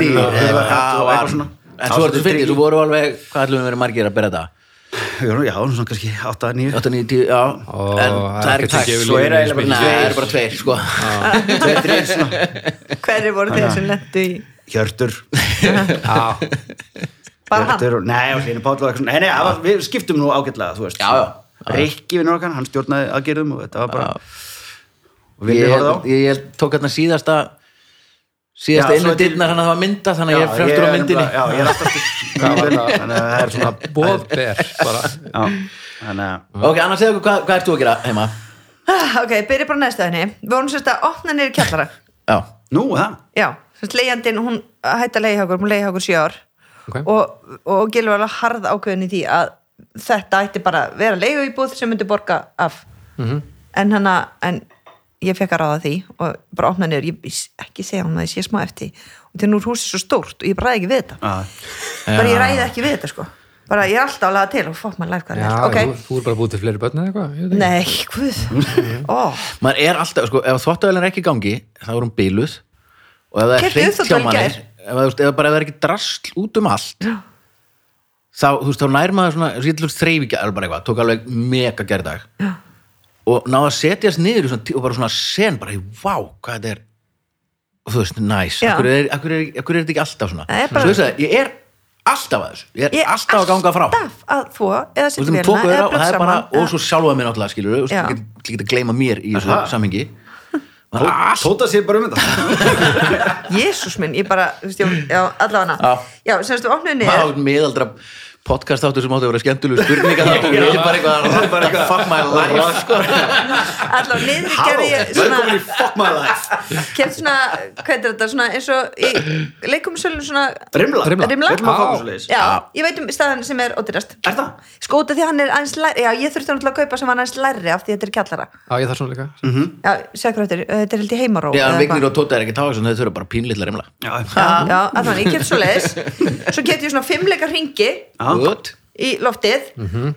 dýr það en svo er svo þetta fyrir, tricky. svo voru alveg hvað ætlum við verið margir að bera þetta Já, já, svona kannski 8, 9 8, 9, 10, já. Ó, en það er það ekki gefur svo er lífinu eiginlega bara, nei, það er bara tveir sko. Tveir, þreir, svona. Hverri voru þeir sem lendu í Hjörtur. Já, bara hann? Hjörtur og, nei, og Hlynur Páll og eitthvað svona Nei, nei, það var- við skiptum nú ágætlega, þú veist. Já, já. Rikki við okkar, hann stjórnaði aðgerðum og þetta var bara og við ég, horfði á. ég, ég tók hérna síðasta síðasta Já, einu dyrnar hann að það var mynda þannig að ég er fremstur á myndinni. Já, ég er það? Þannig að það er svona bóðber bara. Já, þannig að ok, annars segðu okkur hvað, hvað ert þú að gera heima? Ah, Ok, byrja bara næstu henni Við vorum sérst að opna niður í kjallara. Já, Nú, það Já, sérst leigjandinn, hún hætti að leiða okkur, hún leiði okkur sjö ár. Ok. og, og Gilvi var alveg harð ákveðin í því að þetta ætti bara að vera leigu íbúð sem myndi borga af. Mhm. en hana, en ég fekk að ráða því og bara opna niður, ég ekki segja hún að ég sé smá eftir. Og til nú er húsið svo stórt og ég bara ræði ekki við þetta. Já, bara ég ræði ekki við þetta sko. Bara ég er alltaf að laga til og fokk maður lært hvað það er þú, ok, þú er bara búið til fleiri börn eða eitthvað ekki. nei, guð. Ó, maður er alltaf, sko, ef þvóttavælinn er ekki í gangi þá er hún bíluð og ef það er hreint hjá manni ef, þú veist, ef bara ef það er ekki drasl út um allt Já. þá, þú veist, þá nær maður svona skillur þreyfi, alveg bara eitthvað, tók alveg mega gerðag Já. Og náða að setjast niður og bara svona sen bara, vá, hvað þetta er og þú veist, næs Já. akkur er, akkur, er, akkur er þetta ekki alltaf svona? Er bara- svo veist það, ég er alltaf að þessu. Ég er, ég er alltaf að ganga frá. alltaf að þeirra eða og það blöð er bara, og svo sjálfa mér náttúrulega skilur þú, Já. þú getur að gleyma mér í þessu samhengi. Tóta sér bara um þetta. Jésús minn, ég bara, þú veist, ég, já, allavega Já. já, semst við podcast þáttur sem átti að vera skemmtilegu spurninga þáttur ég er bara eitthvað fuck my life sko. allavega niður gerði ég svona Fuck My Life. Kemd svona, hvað er þetta, svona eins og í leikumisölun svona Rimla. Rimla. Rimla? Já. ég veit um staðan sem er ódýrast. Er það? skóta því hann er aðeins læri já, ég þurfti náttúrulega að kaupa sem hann aðeins læri af því þetta er kjallara. Já, ég þarf svona líka. Já, segja þetta, þetta er held í heimaró Já, Vignir og Tóta er ekki táið þau þurfa bara pínlítla rimla. Já, já, allavega, ég kemd svo leiðis svo get Já. Good. í loftið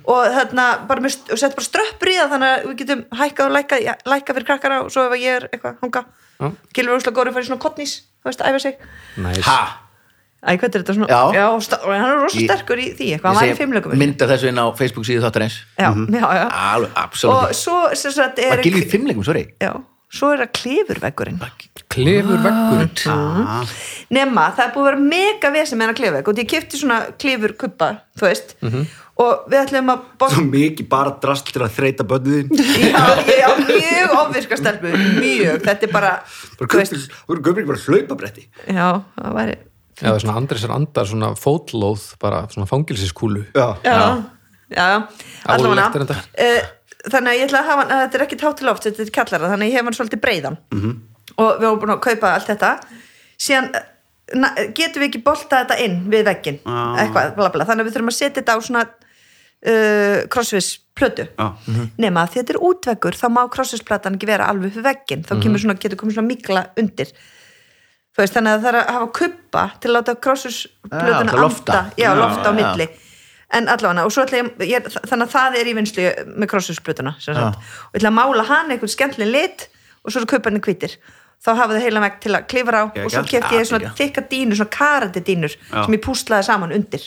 og þarna bara með, og sett bara ströppur í það þannig að við getum hækkað og lækkað já, lækkað fyrir krakkara og svo ef ég er eitthvað hanga Já. Gilfur úrslega góri færi svona kottnís þú veist, æfa sig Ha? Æ, hvað er þetta svona? Já. og sta- og hann er rosa Ég- sterkur í því eitthvað, hann var í fimmleikum Mynda þessu inn á Facebook síðu þáttar eins já, já, já. Alveg, og absolutt svo sem sagt er Var gilvið í fimmleikum, sorry já, svo er það klifurveggurinn Klefur veggurinn Ah, nema, það er búið að vera mega vesen með hennar klifurvegg og ég kipti svona klifurkubba þú veist, og við ætlum að Svo borga mikið bara drast til að þreita bönnuðin já, ég á mjög ofvirka stelpu mjög, þetta er bara þú veist, köpir, þú eru gömur bara hlaupabretti? Já, það væri Já, svona Andrisar andar, svona fótlóð bara svona fangilsiskúlu Já, já, já, já. allavega er uh, þannig að ég ætla að hafa hann að þetta er ekki tátt til loft, þetta er kallara þannig að ég hef hann svolítið breiðan. -hmm. Og við vorum búin að kaupa allt þetta. Síðan eh, na, getum við ekki boltað þetta inn við veggin Ah. eitthvað, bla bla, þannig að við þurfum að setja þetta á svona uh, crossfis plötu Já. nema að því þetta er útveggur þá má crossfisplatan ekki vera alveg fyrir veggin þá kemur svona, getur komið svona mikla undir. Veist, þannig að það er að hafa kuppa til að láta crossfisplötuna að lofta. anda. Já, Já, lofta á já. milli. En allavega, og svo ætla ég, ég þannig að það er í vinslu með sagt. og ég ætla að mála hann einhvern skemmtileg lit og svo er kupparnir hvítir. Þá hafa þau heila vegg til að klifra á Já, og svo kefti ég svona ekki. þykka dýnur, svona karandi dýnur Já. sem ég púslaði saman undir.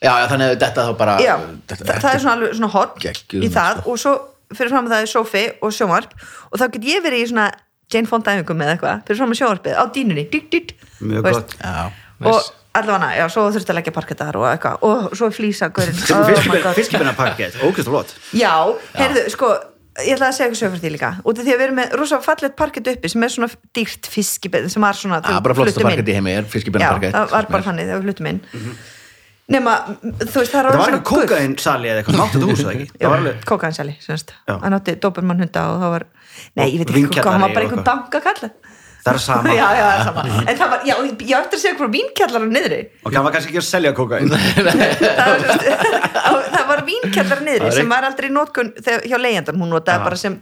Já, já, þannig að þetta þá bara já, þetta, það, það er svona alveg svona hot Geggjuð í það sko. og svo fyrir fram að það er sofi og sjónvarp og þá get ég verið í svona Jane Fonda æfingum eða eitthvað, fyrir fram að sjónvarpið á dýnunni, dýtt, dýtt Mjög gott. já, og allavega, já, svo þurfti að leggja parketar og eitthvað, og svo flýsa gaurinn, oh Fiskibina pakket, ógæst flott. Já, heyrðu, sko ég ætla að segja eitthvað sögur fyrir því líka. Út af því að við erum með rosa fallet parkett uppi sem er svona dýrt fiskibið sem var svona já, bara flottasta parkett í heimi er Já, fiskibjörnparkett það var bara þannig þegar við fluttum inn. Nema, þú veist, það er Það var eitthvað kókaðinn sali eða eitthvað, þetta hús eða ekki? Það var alveg, kókaðinsali, semst Já. hann átti dobermann hunda og það var nei, ég veit ekki hvað, hann var bara einhvern bankakall það er sama. Já, já, það er sama. En það var, já, ég á eftir að segja hvað vínkjallara niðri. Og hann var kannski ekki að selja kókaðinn það var, það var vínkjallara niðri Það er sem var aldrei þegar- hjá leigjandan, hún notaði Já. bara sem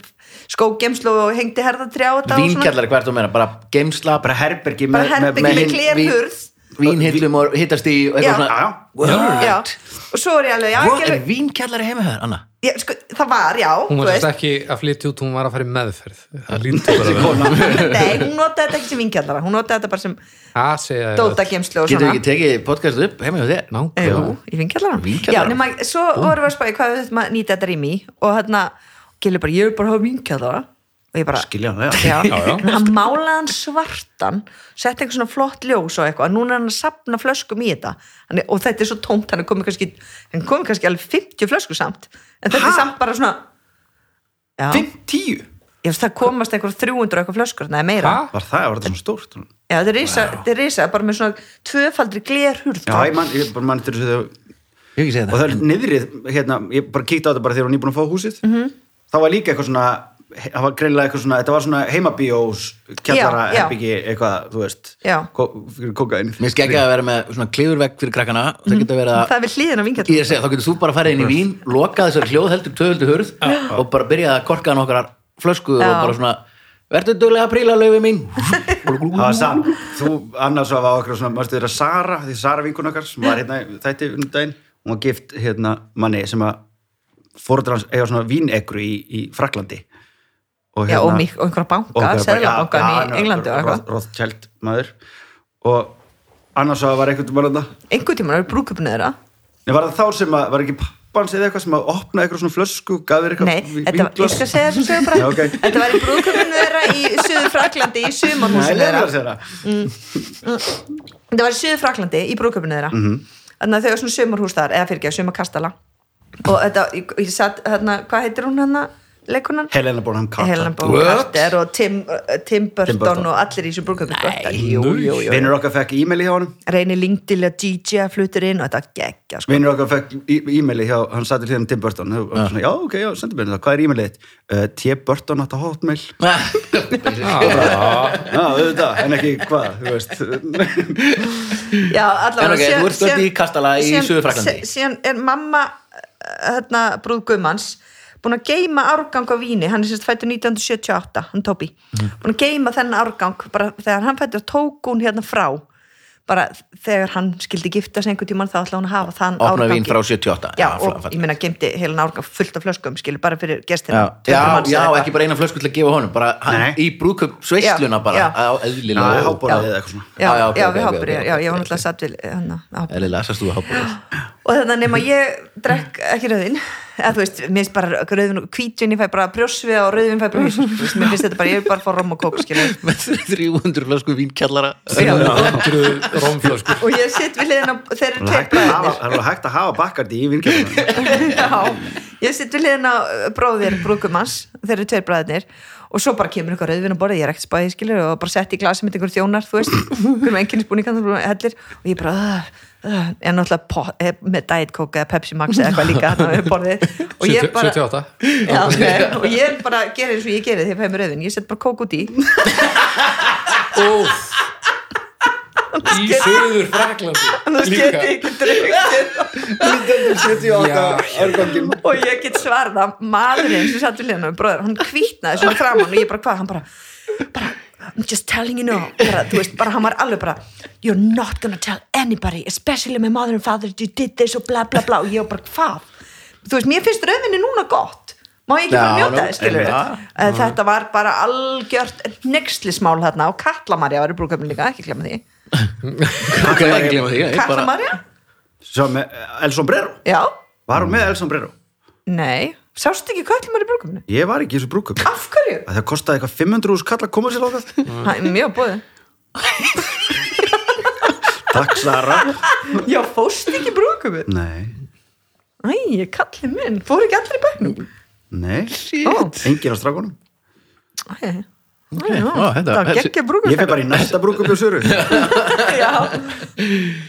skógemslu og hengdi herðatrjá og svona. vínkjallari hvert þú meina, bara geimsla Bara herbergi bara með, herbergi með, með með, glerhurð vínhillum og hittast í og Já. eitthvað Já, svona já. já, og svo er ég alveg, já, ekki er alveg vínkjallari heima hér, Anna? Já, sko, það var, já, hún þú var sérst ekki að flytja út, hún var að fara í meðferð. Það lítið bara nei, hún notaði þetta ekki sem vínkjallara hún notaði þetta bara sem að segja þér dóta gemslu og Getur svona. ekki tekið podcast upp heima hjá þér? Jú, nákvæmlega í Vínkjallarann? Já, nema, svo vorum við að spæði hvað við þurfum að nýta þetta rými og hérna, Gilli bara, ég vil bara hafa vinkjallara og ég bara, Skiljanlega. já, Já, já. en hann málaði hann svartan setti eitthvað svona flott ljós og eitthvað núna er hann að sapna flöskum í þetta hann, er- og þetta er svo tómt, hann er komið kannski hann komið kannski alveg 50 flöskur samt en þetta er samt bara svona já, 50? ég veist það komast eitthvað 300 og eitthvað flöskur, það er meira Ha? Var það, var þetta svona stórt? já, þetta er risa, þetta er risa, bara með svona tvöfaldri glerhurð Já, ég man, ég bara mann Ég ekki segið og það er niðrið, hérna, ég bara kíkti á þetta bara þegar hún nýbúin að fá húsið Mhm. þá var líka eitthvað svona það var greinilega eitthvað svona, þetta var svona heimabíós kjallara, herbyggi, eitthvað, þú veist fyrir kókaðin Mér skegja að vera með svona klifurvegg fyrir krakkana og það getur verið að það er við hlýðin á að segja, þá getur þú bara að fara inn í vín loka þessari hljóð heldur töföldu hurð og bara byrja að korka nokkrar flöskur og bara svona verður duglega að príla löfi mín. Það var sam, þú annars var okkur svona, mástu þeirra Sara, því Sara vinkun okkar sem var hérna þætti um daginn hún var gift hérna manni sem að fóruður hans eiga svona vínegru í, í Fraklandi og Já, og, og einhverja banka, seðlabankan í Englandi og. Rothschild maður og annars var einhvern þetta Einhvern tímann er brúköpun þeirra. Nei, var það þá sem að, var ekki pappans eða eitthvað sem að opna eitthvað svona flösku, gaf þér eitthvað Nei, vi- þetta var, ég skal segja þessu sögum bara. Já, ok. Þetta var í brúköpun þeirra í Suður Fraklandi, í Nei, leyfðu þeirra. að segja það. Þetta var í Suður Fraklandi, í brúköpun þeirra. Mhm. Þannig að þau var svona sumarhús þar, eða fyrir ekki, sumarkastala. Og þetta, ég, ég satt, hérna, hvað heitir hún hérna, leikunan? Helena Bonham Carter Helen Bonham? Carter og Tim, uh, Tim Burton, Burton. og allir í jú, jú. Vinnur okkar fekk e-maili hjá honum Reynir Lingdil að DJ flutur inn og þetta geggja, sko. Vinnur okkar fekk e-maili hjá, hann satt til hérna Tim Burton og var svona, já, ok, já, sendu mér það, hvað er e-mailið þitt? Uh, T. Burton átt að hotmail Já, auðvitað, en ekki hvað, þú veist Já, allavega En ok, þú ert stödd í kastala í sí- Síðan er mamma eh, hérna, brúðgumans búin að geima árgang á víni. Hann er sérst fættur 1978, hann Tóbi Mhm. búin að geima þennan árgang bara þegar hann fættur tók hún hérna frá. Bara þegar hann skildi gifta sig einhvern tímann þá ætla hún að hafa þann opna árgang vín frá 78 Já, fla- og falla. ég meina gemdi heilan árgang fullt af flöskum skilur bara fyrir Já, gestina já, já, ekki bara eina flösku til að gefa honum bara hann, í brúkup sveisluna Já, bara já. á Já, eðlilega hábóraðið eða eitthvað svona. Já, Já, já, já, við ok, já, ég var náttúrulega satt við hérna, eðlilega, sérst þú að hábúrið og þannig að nema ég drekk ekki rauðin eða þú veist, mér finnst bara rauðin og hvítvinni fæ bara brjósviða og rauðin fæ bara veist, mér finnst þetta bara, ég vil bara fá rom og kók með 300 flösku vínkjallara. Já. hundruð rómflösku og ég sitt við liðin á þeir eru Það er er alveg hægt að hafa bakkardi í já, ég sitt við liðin á bróðir brúkumans, þeir eru tveir bræðinir og svo bara kemur eitthvað rauðvin á borðið, ég er ekkert spæði skilur og bara sett í glasi með einhver þjónar, þú veist. Einhverjum enginnisbúningan, en náttúrulega með Diet Coke eða Pepsi Max eða eitthvað líka og ég bara 78 Já, nei, og ég bara gerir eins og ég gerir þegar ég fæði með rauðin, ég set bara kók út í. Óf Í söður Fraklandi annars get ég ekki drukkið. 1978 árgangin og ég get svarða maðurinn sem satt við hliðina með bróður, hann kvítnaði svona framan og ég bara hvað, hann bara, bara I'm just telling you now, bara, þú veist, bara hann var alveg bara, you're not gonna tell anybody, especially my mother and father you did this og bla bla bla. Og ég var bara, hvað? Þú veist, mér finnst rauðinni núna gott. Má ég ekki bara nú, þess skilur einmitt. þetta var bara algjört nexlismál þarna og Katla Marja var í brúköpun líka, ekki glemma því. Ok, ekki glemma því ég Katla bara- Marja? Svo með El Sombrero? Já, Var hún með El Sombrero? nei sástu ekki Katla Marja í brúköpunni? Ég var ekki í þessu brúkup Af hverju? Það kostaði eitthvað 500 úr skall að koma sér á það er mjög búið Takk Sara. Já, fóstu ekki í brúköpun? Nei, Æ, kallið minn, fóru ekki allir í bæknum? nei. Ó, Engin á strákunum. Æ, Ó, þetta- það var geggja brúköpun Ég fyrir bara í næsta brúkup og söru já,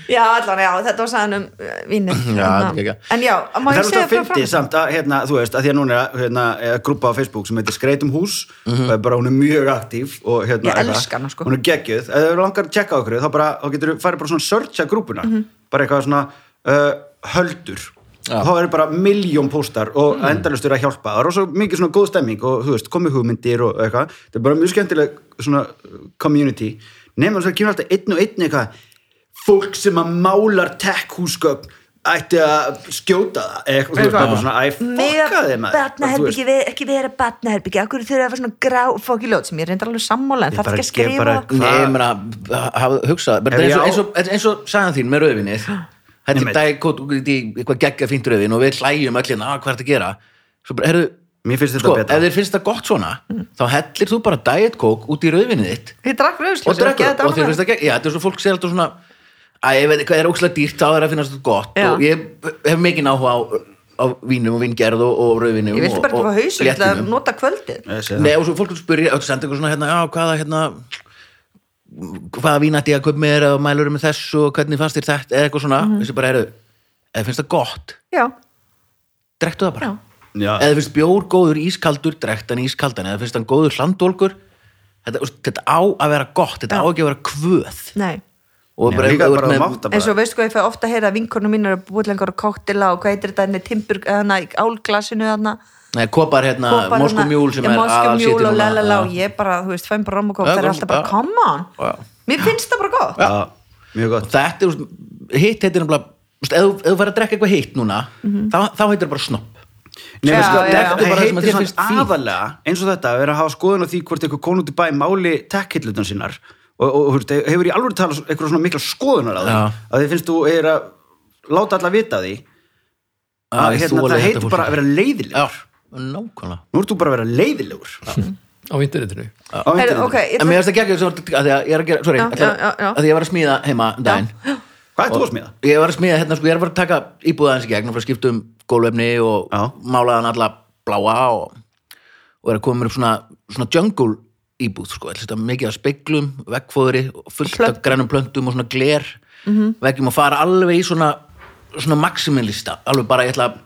já, allan, já, þetta var sagðan um uh, Já, Hérna. en já, má Það ég er segja náttúrulega bara fyndi frá samt að, hérna, þú veist, að því að núna er hérna, er grúpa á Facebook sem heitir Skreitum hús og er bara, hún er mjög aktív og hérna, Ég eitthvað. elska hana, sko. hún er geggjuð, ef þau langar að checka okkur þá bara, þá getur þú farið bara svona searcha grúpuna. Mhm. bara eitthvað svona uh, höldur Já. þá eru bara miljón póstar og mm. endalustur að hjálpa, það er svo mikið svona góð stemming og þú veist, komið hugmyndir og eitthvað. Þetta er bara mjög skemmtileg svona uh, community, nema þess að kemur alltaf einn og einn eitthvað fólk sem að málar tech-húsgögn ætti að skjóta það. Eitthvað, þú veist, það er bara svona, æ, fokka þeim með batnaherbyggi, ekki vera batnaherbyggi akkur þurfa að vera svona grá fóki ljót sem ég reyndar alveg sammála en það er ekki að skrifa bara- það. Nei, ég meina, Ef eins og, og, eins og sagðan þín með rauðvinnið þetta er dækótt út í eitthvað geggja fínt rauðvin og við hlæjum öll hérna, "Ah, hvað er þetta að gera? Svo bara, herru, Mér finnst þetta sko, betra. ef þér finnst það gott svona þá hellir þú bara diet-kók út í rauðvinnið þitt. Og drekkur og þér finnst það gegn, já, þetta er svo fólk segir alltaf svona að ég veit hvað er ókslega dýrt þá er að finnast þetta gott. Já. og ég hef mikið áhuga á, á vínum og víngerð og, og rauðvinum ég vilti og, bara ekki og fá hausu ég ætla að nota kvöldið. Nei, og svo fólk spyrir, og senda eitthvað svona hérna, já, hvaða hérna hvaða vín ætti ég að köp mér og mælur með þessu og hvernig fannst þér þetta eða eitthvað svona, þessi bara eru eða finnst það gott, já, drektu það bara. Já. Eða finnst bjór góður ískaldur, drekt hann ískaldan. Eða finnst hann góður hlandólkur þetta, þetta á að vera gott, þetta Já. á ekki að vera kvöð. Nei. Og bara ert þú mátt að en svo veistu hvað ég fæ ofta að heyra að vinkornum mín eru búið lengur á koktila og hvað heitir þetta í álglasinu hana Nei, kopar hérna, hérna moskumjúl sem er aðalsýttir og lalala og ég bara, þú veist, fæn bara romukóp, það er alltaf bara come on, mér finnst það bara gott. Já, mjög gott. Þetta er, hitt heitir náttúrulega, eða þú verður að drekka eitthvað hitt núna mhm. þá heitir það bara snopp. Nei, það heitir svona aðalega eins og þetta, að vera að hafa skoðun á því hvort eitthvað konúti bæ máli tekkhillutan sínar. Og hefur í alveg tala eitthvað svona mikla skoðunar að þið finnst þú hérna, að vera leiðilegur nákvæmlega. Nú ert þú bara að vera leiðilegur. Á internetinu. Á internetinu. ok, ég En mér finnst það ekki að því að ég er að gera, sorry, Já, ætla, já, já, já. að því ég var að smíða heima um daginn. Hvað ert þú að smíða? Ég var að smíða hérna, sko, ég er að fara að taka íbúðaðins í gegn og fara að skipta um gólvefni og Já. málaðan alla bláa og, og er að koma mér upp svona, svona jungle íbúð, sko, þetta mikið af speglum, veggfóðri og fullt af grænum plöntum og svona gler. Mhm. veggjum og fara alveg í svona svona maximalista, alveg bara ég ætla að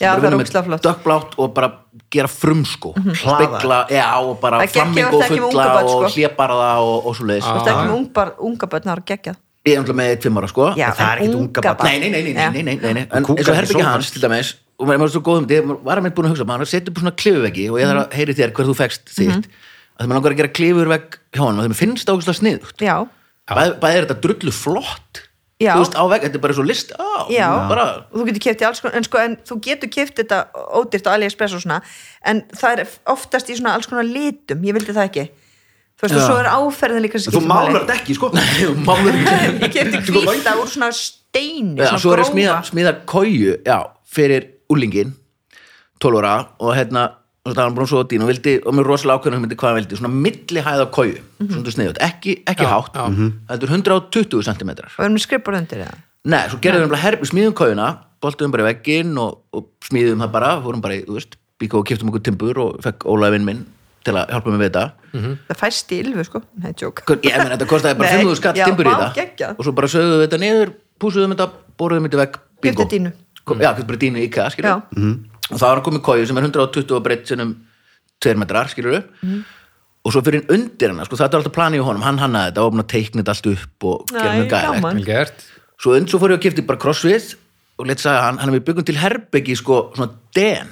Já, það er ógslag flott. Dökkblátt og bara gera frum sko. Mm -hmm. Spegla, já, og bara flamingo fulla og sko. hljéparða og, og svo leiðis. Það er ekki ah. með unga börn, það er geggjað. Ég er umhverfað með tvimmara sko. Já, en það er ekkit unga börn. Nei, nei, nei, nei, nei, nei, nei. En eins og Herbyggi Hans, til dæmis, og mér er svo góð um þetta, ég var að mér búin að hugsa, maður setur upp svona klifuveggi og ég þarf að mhm. heyri þér hver þú fegst þitt. Mhm. Það er maður langar að gera klifurvegg hjá hann og það finnst águstlega sniðugt. Já. Bæðið er þetta drullu flott Þú veist á vegg, þetta er bara svo list á, já, bara, þú getur keft í alls konar en, sko, en þú getur keft þetta ódýrt á AliExpress og svona en það er oftast í svona alls konar litum ég vildi það ekki. Þú veist, og svo er áferðin líka þú málar þetta ekki sko. Málur ekki. Ég kefti hvíta úr svona steini Já, svona svo er grófa. smíða, smíða kóju já, fyrir úlingin 12 ára og hérna og það var hann bara svo dýn og vildi og mér rosalega ákveðnum myndi hvað hann vildi, svona milli hæða kóju svona sniðut, ekki, ekki Já, hátt já. þetta er 120 cm og erum við skrippur undir það Nei, svo gerðum við herbi, smíðum kójuna boltum bara í vegginn og, og smíðum það bara fórum bara í, þú veist, bíka og kiptum okkur timbur og fekk Ólafinn minn til að hjálpa mig við þetta. Það fæst í ylfu sko, nei, tjók ég menn, þetta kostaði bara Nei, 500 skatt timbur í það og svo bara sögðum við þetta niður púsuðum þetta, þetta og það var að koma kóju sem er 120 og breytt sinnum 2 metrar, skilur og svo fyrir undir hana, sko, það er alltaf planið í honum. Hann hannaði þetta og opna teiknið allt upp og gera mjög gæðilegt. svo und svo fór ég að kipta bara crossfit og leitt sagði hann, hann er við byggum til herbyggi sko, svona den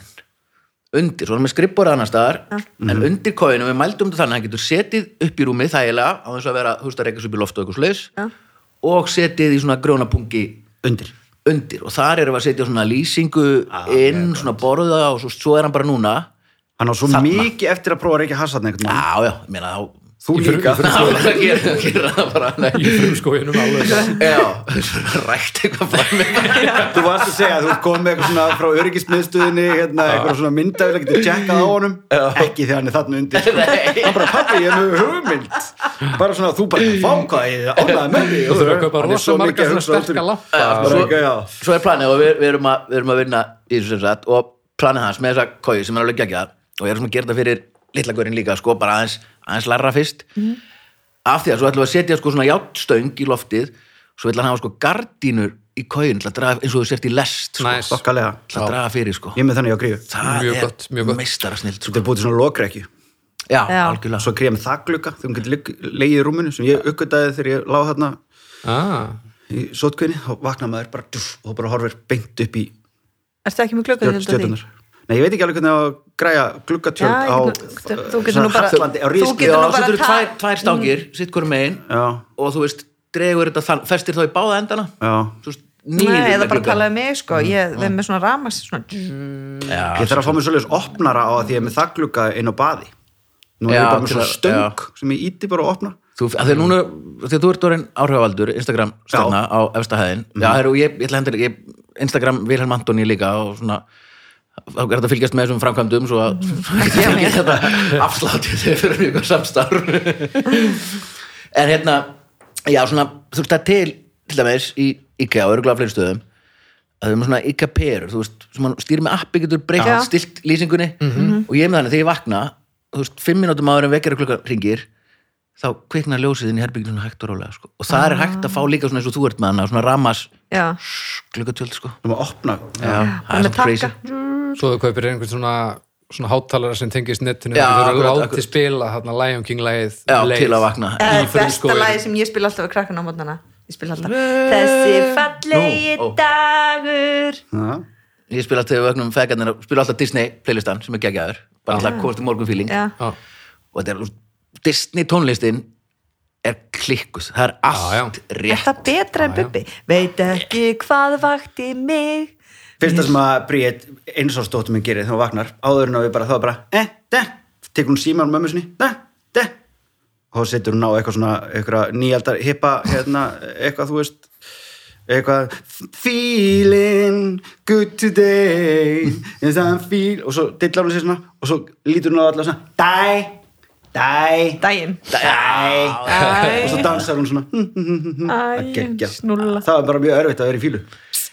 undir, svo hann er með skrippbóra annar staðar en undir kóinu, við mældum þetta þannig að hann getur setið upp í rúmið þægilega á þess að vera, þú veist að reyka svo upp í loft og eitthvað slags Já. og setið í svona grónapungi undir undir og þar erum við að setja svona lýsingu inn, svona borða og svo, svo er hann bara núna. Hann á svo mikið eftir að prófa að reykja einhvern veginn. Já, já, ég meina þá þú líka. í frum- Það bara frumskóinum alveg Já, svona rækt eitthvað frá mig þú varst að segja að þú ert komið með eitthvað svona frá öryggismiðstöðinni hérna, eitthvað svona myndavel að geta tjekkað á honum. Ekki þegar hann er þarna undir sko. hann bara, pappi, ég er með hugmynd. Bara svona, þú bara, fá hvað ég ánæði með því þú þurfa að kaupa Hann er rosa svo marga svona hugsa út sterka fyrir- lampa Bara svo- er planið og við, við, erum, að, við erum að vinna í þessu sem sagt og planið hans með þessa kói sem er alveg geggja og ég er svona að gera þetta fyrir litla gaurin líka sko, bara aðeins, aðeins larra fyrst. Af því að svo ætlum við að setja sko svona játtstöng í loftið svo ætlum hann hafa sko gardínur í kóin að eins og þú sért í lest sko. Þokkalega. til að draga fyrir sko. Ég er með þannig á gríu það Mjög er gott, mjög gott. meistara snilt þetta sko. er búið til svona lokrekju. Já, Já. algjörlega. Svo gríða með þakkluka þegar hún getur legið í rúminu sem ég uppgötaði þegar ég lág þarna ah, í sótkvinni þá vaknar maður bara duff, og bara horfir beint upp í Ertu ekki með klukkan Nei, ég veit ekki alveg hvernig að græja gluggatjöld Já, á ég þú getur nú bara- Hallandi, á þú ríski getur já, nú svo bara þetta eru ta- tvær, stangir sitt hverju megin Já, og þú veist, dregur þetta þann, festir þá í báða endana? Já. Nei, eða bara talaði mig sko. Ég, við erum með svona ramas svona, já, Ég þarf að fá mér svolítið opnara á að því ég er með þakkluka inn á baði. Nú er Já, ég bara með svona að- stöng sem ég íti bara að opna. Þú, að þegar núna, þegar þú ert orðin áhrifavaldur Instagram stjarna á efsta hæðin. Mhm. já, heru, ég, ég ætla hendur ég, Instagram Vilhelm Antoni líka og svona þá er þetta að fylgjast með þessum framkvæmdum svo að þetta afsláttið þegar fyrir mjög samstarf. En hérna já, svona, þú veist er til til dæmis í IKEA og örgulega fleiri stöðum að það er svona IKEA perur þú veist, sem stýrir með appi getur breytt Já. stilt lýsingunni. Og ég með þannig þegar ég vakna þú veist, fimm mínútum áður en vekjara klukka ringir þá kviknar ljósið inn í herbygginu svona hægt og rólega sko. og það er hægt að fá líka svona eins og þú ert með hana svona ramas já, klukkatjöld sko. Sem að opna. Það er crazy. svo þú kaupir einhvern svona svona hátalara sem tengist netinu Já, þú akkurat, látið spila þarna Lion King leið. til að vakna. Er besta lagi sem ég spila alltaf við krakkan á mótnana Ég spila alltaf. Þessi fallegi Nú, ó. dagur. Já, ég spila alltaf vögnum fegarnir spila alltaf Disney playlistan sem er geggjaður. Bara alltaf komast í morgun feeling. Já. og þetta er Disney tónlistin er klikkus, það er allt er rétt. Það betra en bubbi? Veit ekki hvað vakti mig. Fyrsta sem að Bríett eins og stóttum minn gerir þegar hún vaknar áður en að við bara þá bara eh, de, tekur hún síman mömmu sinni de, de. Og setur hún á eitthvað svona eitthvað nýjaldar hippa hérna, eitthvað þú veist eitthvað feeling good today. Yes, I'm feel og svo dillar hún sér svona og svo lítur hún á alla svona die, die Dæin die Æ. og svo dansar hún svona. Það Æ, snúlla. Það var bara mjög örfitt að vera í fílu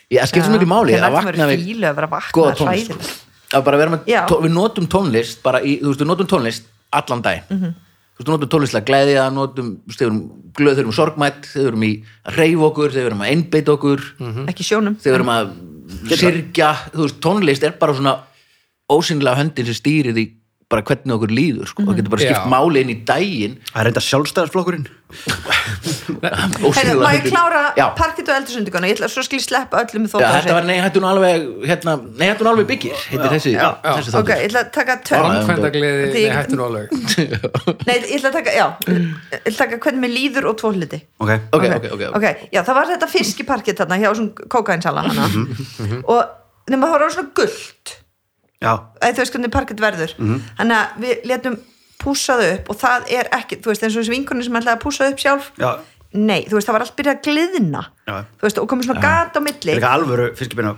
ég skil svo mikið máli Hvernig að ætlum vakna við við fílu að vera að vakna góða tónlist hræðilegt. sko. að bara vera með, við notum tónlist bara í, þú veist, við notum tónlist allan dag Mhm. þú veist, við notum tónlist til að glæðja notum, veist, þeir erum sorgmætt þeir erum í að reyfa okkur, þeir erum að einbeita okkur Ekki sjónum. þeir erum að syrgja, þú veist, tónlist er bara svona ósynlega höndin sem stýrir því bara hvernig okkur líður, sko, og getur bara skipt Já. máli inn í daginn. Það er reynda sjálfstæðarflokkurinn Heyrðu, Ósýnilega Má ég klára parkitt og eldursundugana Ég ætla svo skil sleppa öllum með Já, þetta var nei, hættu nú alveg hérna, nei, hættu nú alveg byggir. Heitir þessi, Já. þessi Ok, þáttur ég ætla að taka tönn. Framkvæmdagleði, Því nei ég- hættu nú alveg Nei, ég ætla að taka, já Ég ætla að taka hvernig mér líður og tvo hluti. Ok, ok, ok, ok, ok, já, það var þetta fiskiparkið þarna hjá svona kókainsala hana. Mhm, og nema það var svona gullt að þú veist hvernig parkið verður. Þannig að við letum pússa það upp og það er ekki, þú veist, eins og þessi vinkunni sem ætlaði að pússa það upp sjálf. Já. Nei, þú veist, það var allt byrjað að þú veist, og komið svona gat á milli. Er eitthvað alvöru fiskibina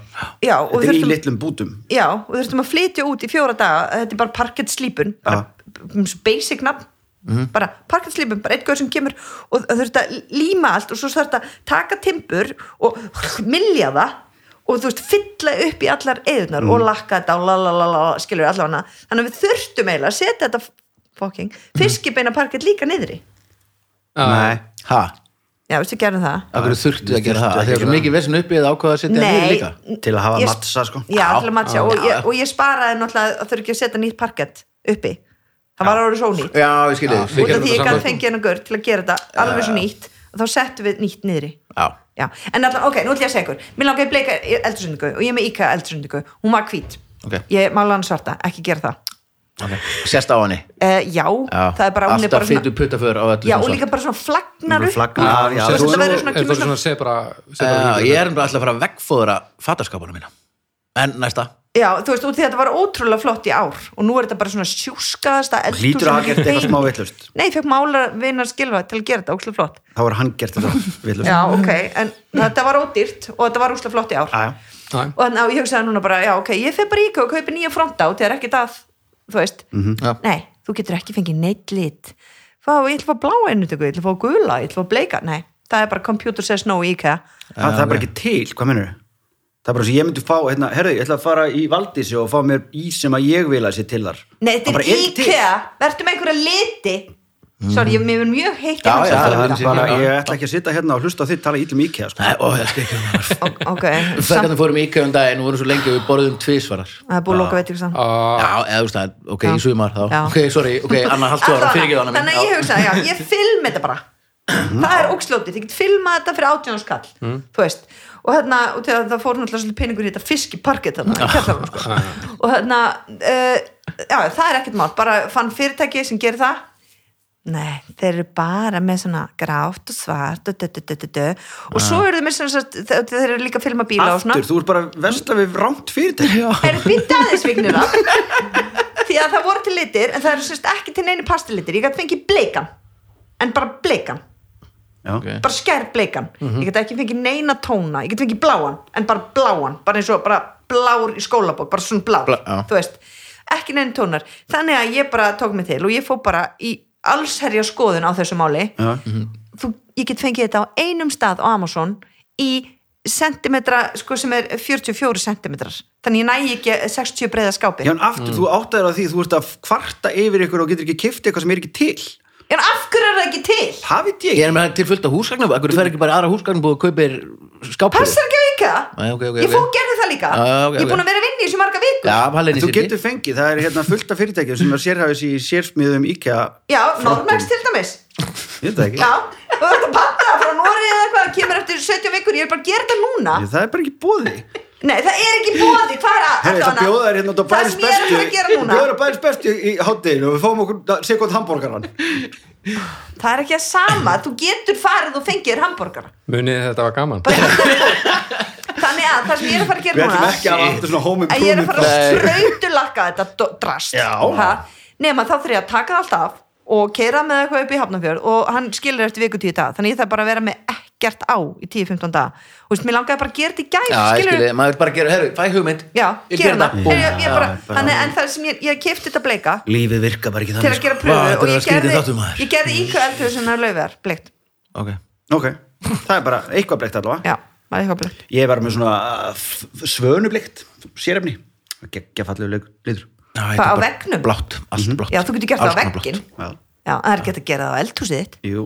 Þetta er í litlum bútum. Já, og þurftum að flytja út í fjóra daga, þetta er bara parkett slípun bara basic nafn. Bara parkett slípun, bara eitt gaur sem kemur og þurfti að líma allt og svo þurfti að taka timbur og milja það og þú veist, fylla upp í allar eðunar og lakka þetta og lalalala, skilur allavega þannig að við þurftum eiginlega að setja þetta fucking fiskibeina parkett líka niðri. Nei, ha, já, veistu, gerðum það. Af hverju þurftu að gera það Þurftu Af því ekki að svo mikið vesinn uppi eða ákvaða að setja niður líka? til að hafa mattsa sko. Já, til að matcha. Já, og, og ég sparaði náttúrulega að þurfi ekki að setja nýtt parkett uppi. Það var árið svo nýtt ég ég þá settum við nýtt niðri. Já, Já, en allan, ok, nú ætlum ég að segja ykkur. Mér langar að bleika eldursundingu og ég er með íka eldursundingu Hún var hvít, ok. Ég mála hann svarta, ekki gera það. Sérst á henni? Uh, já, það er bara, hún er alltaf bara svona fytu puttaför já, og líka bara svona flagnar upp. er það svona sebra, ég er bara alltaf að fara að veggfóðra fattaskapana mína. En næsta já, þú veist, út því að þetta var ótrúlega flott í ár og nú er þetta bara svona sjúskaðasta eldhús hlýtur sem að hafa er gert eitthvað smá vittlust nei, fekk mála vinar skilfa til að gera þetta ókslega flott. Þá var hann gert þetta vittlust já, ok, en þetta var ódýrt og þetta var ókslega flott í ár. Já, Já, og þannig að ég hugsaði núna bara, já, ok, ég fer bara í IKEA og kaupi nýja fronta og það er ekkert að þú veist, Já. nei, þú getur ekki fengið neitt lit. Fá, ég ætla að fá bláa ennutöku, ég ætla að fá gula, ég ætla að fá bleika. Nei, það er bara computer says no í IKEA. Það, það er bara ekki til, hvað mennur það er bara sem ég myndi fá, hérna, herðu, ég ætla að fara í Valdísi og fá mér ís sem að ég vil að sé til þar. Nei, Það þetta er. IKEA, verður með einhverja liti. Sorry, ég mér er mjög heitt í Já, hans já, að það um er það- bara, ég ætla ekki að sitja hérna og hlusta á þitt tala ítlum íkja sko. Nei, ó, ég skal ekki um það Ok, samt, Þegar fórum í IKEA um daginn og vorum svo lengi að við borðum tvísvarar það er búið að loka veit ekki sann Ah, Já, eða þú veist það, ok, í sumar þá. Já. Ok, sorry, ok, Anna, haldt svo ára, fyrir ekki þannig Þannig að ég hugsa, já, ég film þetta bara. Það er ógslótið, ég get filmað þetta fyrir átjónskall Þú veist og hérna, og það fór náttúrulega svolítið peningur í þetta fiskiparkett þarna í kjallarum sko. og hérna uh, já, það er ekkert mál, bara fann fyrirtæki sem gerir það. Nei, þeir eru bara með svona grátt og svart og, dö, dö, dö, og svo eru þeir með svona þeir eru líka að filma bíla og svona. Aftur, þú ert bara vesla við rámt fyrirtæki. Er bytta aðeins vignir því að það voru til litir en það eru sérst ekki til neini pastilitir. Ég gæti fengið bleikan en bara bleikan, já, Ok. bara skær bleikan. Ég gæti ekki fengið neina tóna ég gæti fengið bláan, en bara bláan bara eins og bara blár í skólabók bara svona blár, Blá- já. þú veist. Ekki neina tónar, þannig að ég bara tók mig til og ég fór bara í allsherja skoðun á þessu máli. Já. þú, ég get fengið þetta á einum stað á Amazon í sentimetra, sko sem er 44 sentimetrar, þannig ég næ ekki 60 breiða skápi. Já, en aftur, þú áttaður á því þú ert að kvarta yfir ykkur og getur ekki kift eitthvað sem er ekki til En af hverju er það ekki til? það veit ég? Ég er með til fullt af húsgagnum Akkur fer ekki bara í aðra húsgagnum og kaupir skápur Passar ekki að vika? Nei, ok, ok, Ég ok. fór og gerði það líka. Já, ok, Ég er búin ok. að vera að vinna í þessu marga vikur. Já, Hallinni Þú getur fengið, það er hérna fullt af fyrirtækjum sem er sérhæfis í sérsmiðum IKEA Já, Normax til dæmis. Ég veit það ekki, Já, þú ert að panta frá Nóri eða eitthvað kemur eftir 70 vikur, ég er bara að gera þetta núna. Það er bara ekki bóði Nei, það er ekki bóði, hvað er að Herri, það bjóða þær hérna út á Það bæris sem ég er að bestu gera núna. Bjóða bæris bestu í hátteginu og við fáum okkur sekund hambúrgaran. Það er ekki að sama, þú getur farið og fengið þér hambúrgara. Munið þetta var gaman? Þannig að það sem ég er að fara að gera Við ætlum núna ekki að hafa þetta svona home að ég er að fara að sprautulakka þetta drast. Nema þá þurf ég að taka það allt af og keira með eitthvað upp í Hafnarfjörð og hann skilur eftir viku tíu dag þannig ég þarf bara að vera með ekkert á í 10-15 dag og veist, mér langaði bara að gera þetta í gæð Já, ég skilji, maður bara gera, herru, fæ hugmynd. Já, Ég gera það. það. Ég- ég bara- Já, bara- Þannig en það sem ég, ég kefti þetta bleika. Lífið virka bara ekki til þannig að gera sko. pröfu Vá, þetta og er ég skrítið gerði, þáttur, maður. ég gerði íkvæð eldur sem er laufar, bleikt. Ok. Ok, það er bara eitthvað bleikt allavega. Já, það er eitthvað bleikt. Ég var með svona uh, f- svönublikt sérefni. Geggja fallegu litur. Já, Hvað, þetta er á bara veggnum? Blátt, allt blátt Já, þú getur gert það á Alls konar vegginn. blátt. Já, Já, það er ekki hægt að gera það á eldhúsið þitt. Jú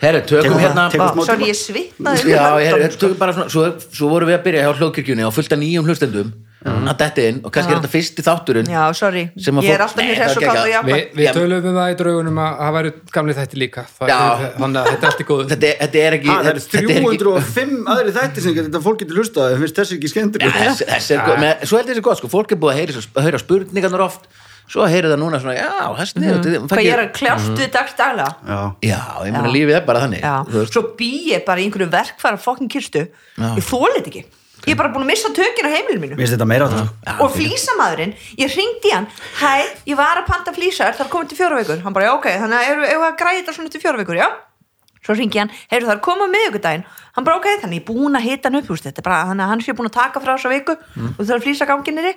Herru, tökum hérna Sorry, tíma. ég svitnaði Já, herru, höndunum, tökum bara svona Svo, svo vorum við að byrja hjá hljóðkirkjunni og fullt af nýjum hlustendum. Að detti inn og kannski er þetta fyrsti þátturinn Já, sorry, ég er alltaf Nei, mér það hress og er kall og geggjað. jákvæð Vi, við tölum um það í draugunum að það væri gamli þætti líka. Það er- þannig að þetta er allt í góðu. Þetta, er- þetta er ekki Ha, það eru þetta er ekki- 305 aðri þættir sem þetta fólk getur hlustað ef finnst þessi ekki er með- Svo er þessi gott, sko, fólk er búið svo- að heyra spurningarnar oft Svo heyra það núna svona, já, þessi niður Hvað ég er að kljást við dags daglega Já, Já, ég meina Já. lífið er bara þannig Já, þú svo bý ég bara í einhverju verkfæra fokkin kirstu. Ég þólit ekki. Ég er bara búin að missa tökin á heimilinu mínu. Mér finnst þetta meira á það og flísamaðurinn, ég ringdi hann hæ, ég var að panta flísar það er komið til fjóra vikur, hann bara, já ok þannig að eru er að græða þetta svona til fjóra vikur, já? Svo ringi hann, heyrðu það komið á miðvikudaginn. Hann bara, ok, þannig ég er búin að hita hann upp þú veist, þetta bara, þannig að hann sé búin að taka frá þessa viku og það er flísa ganginni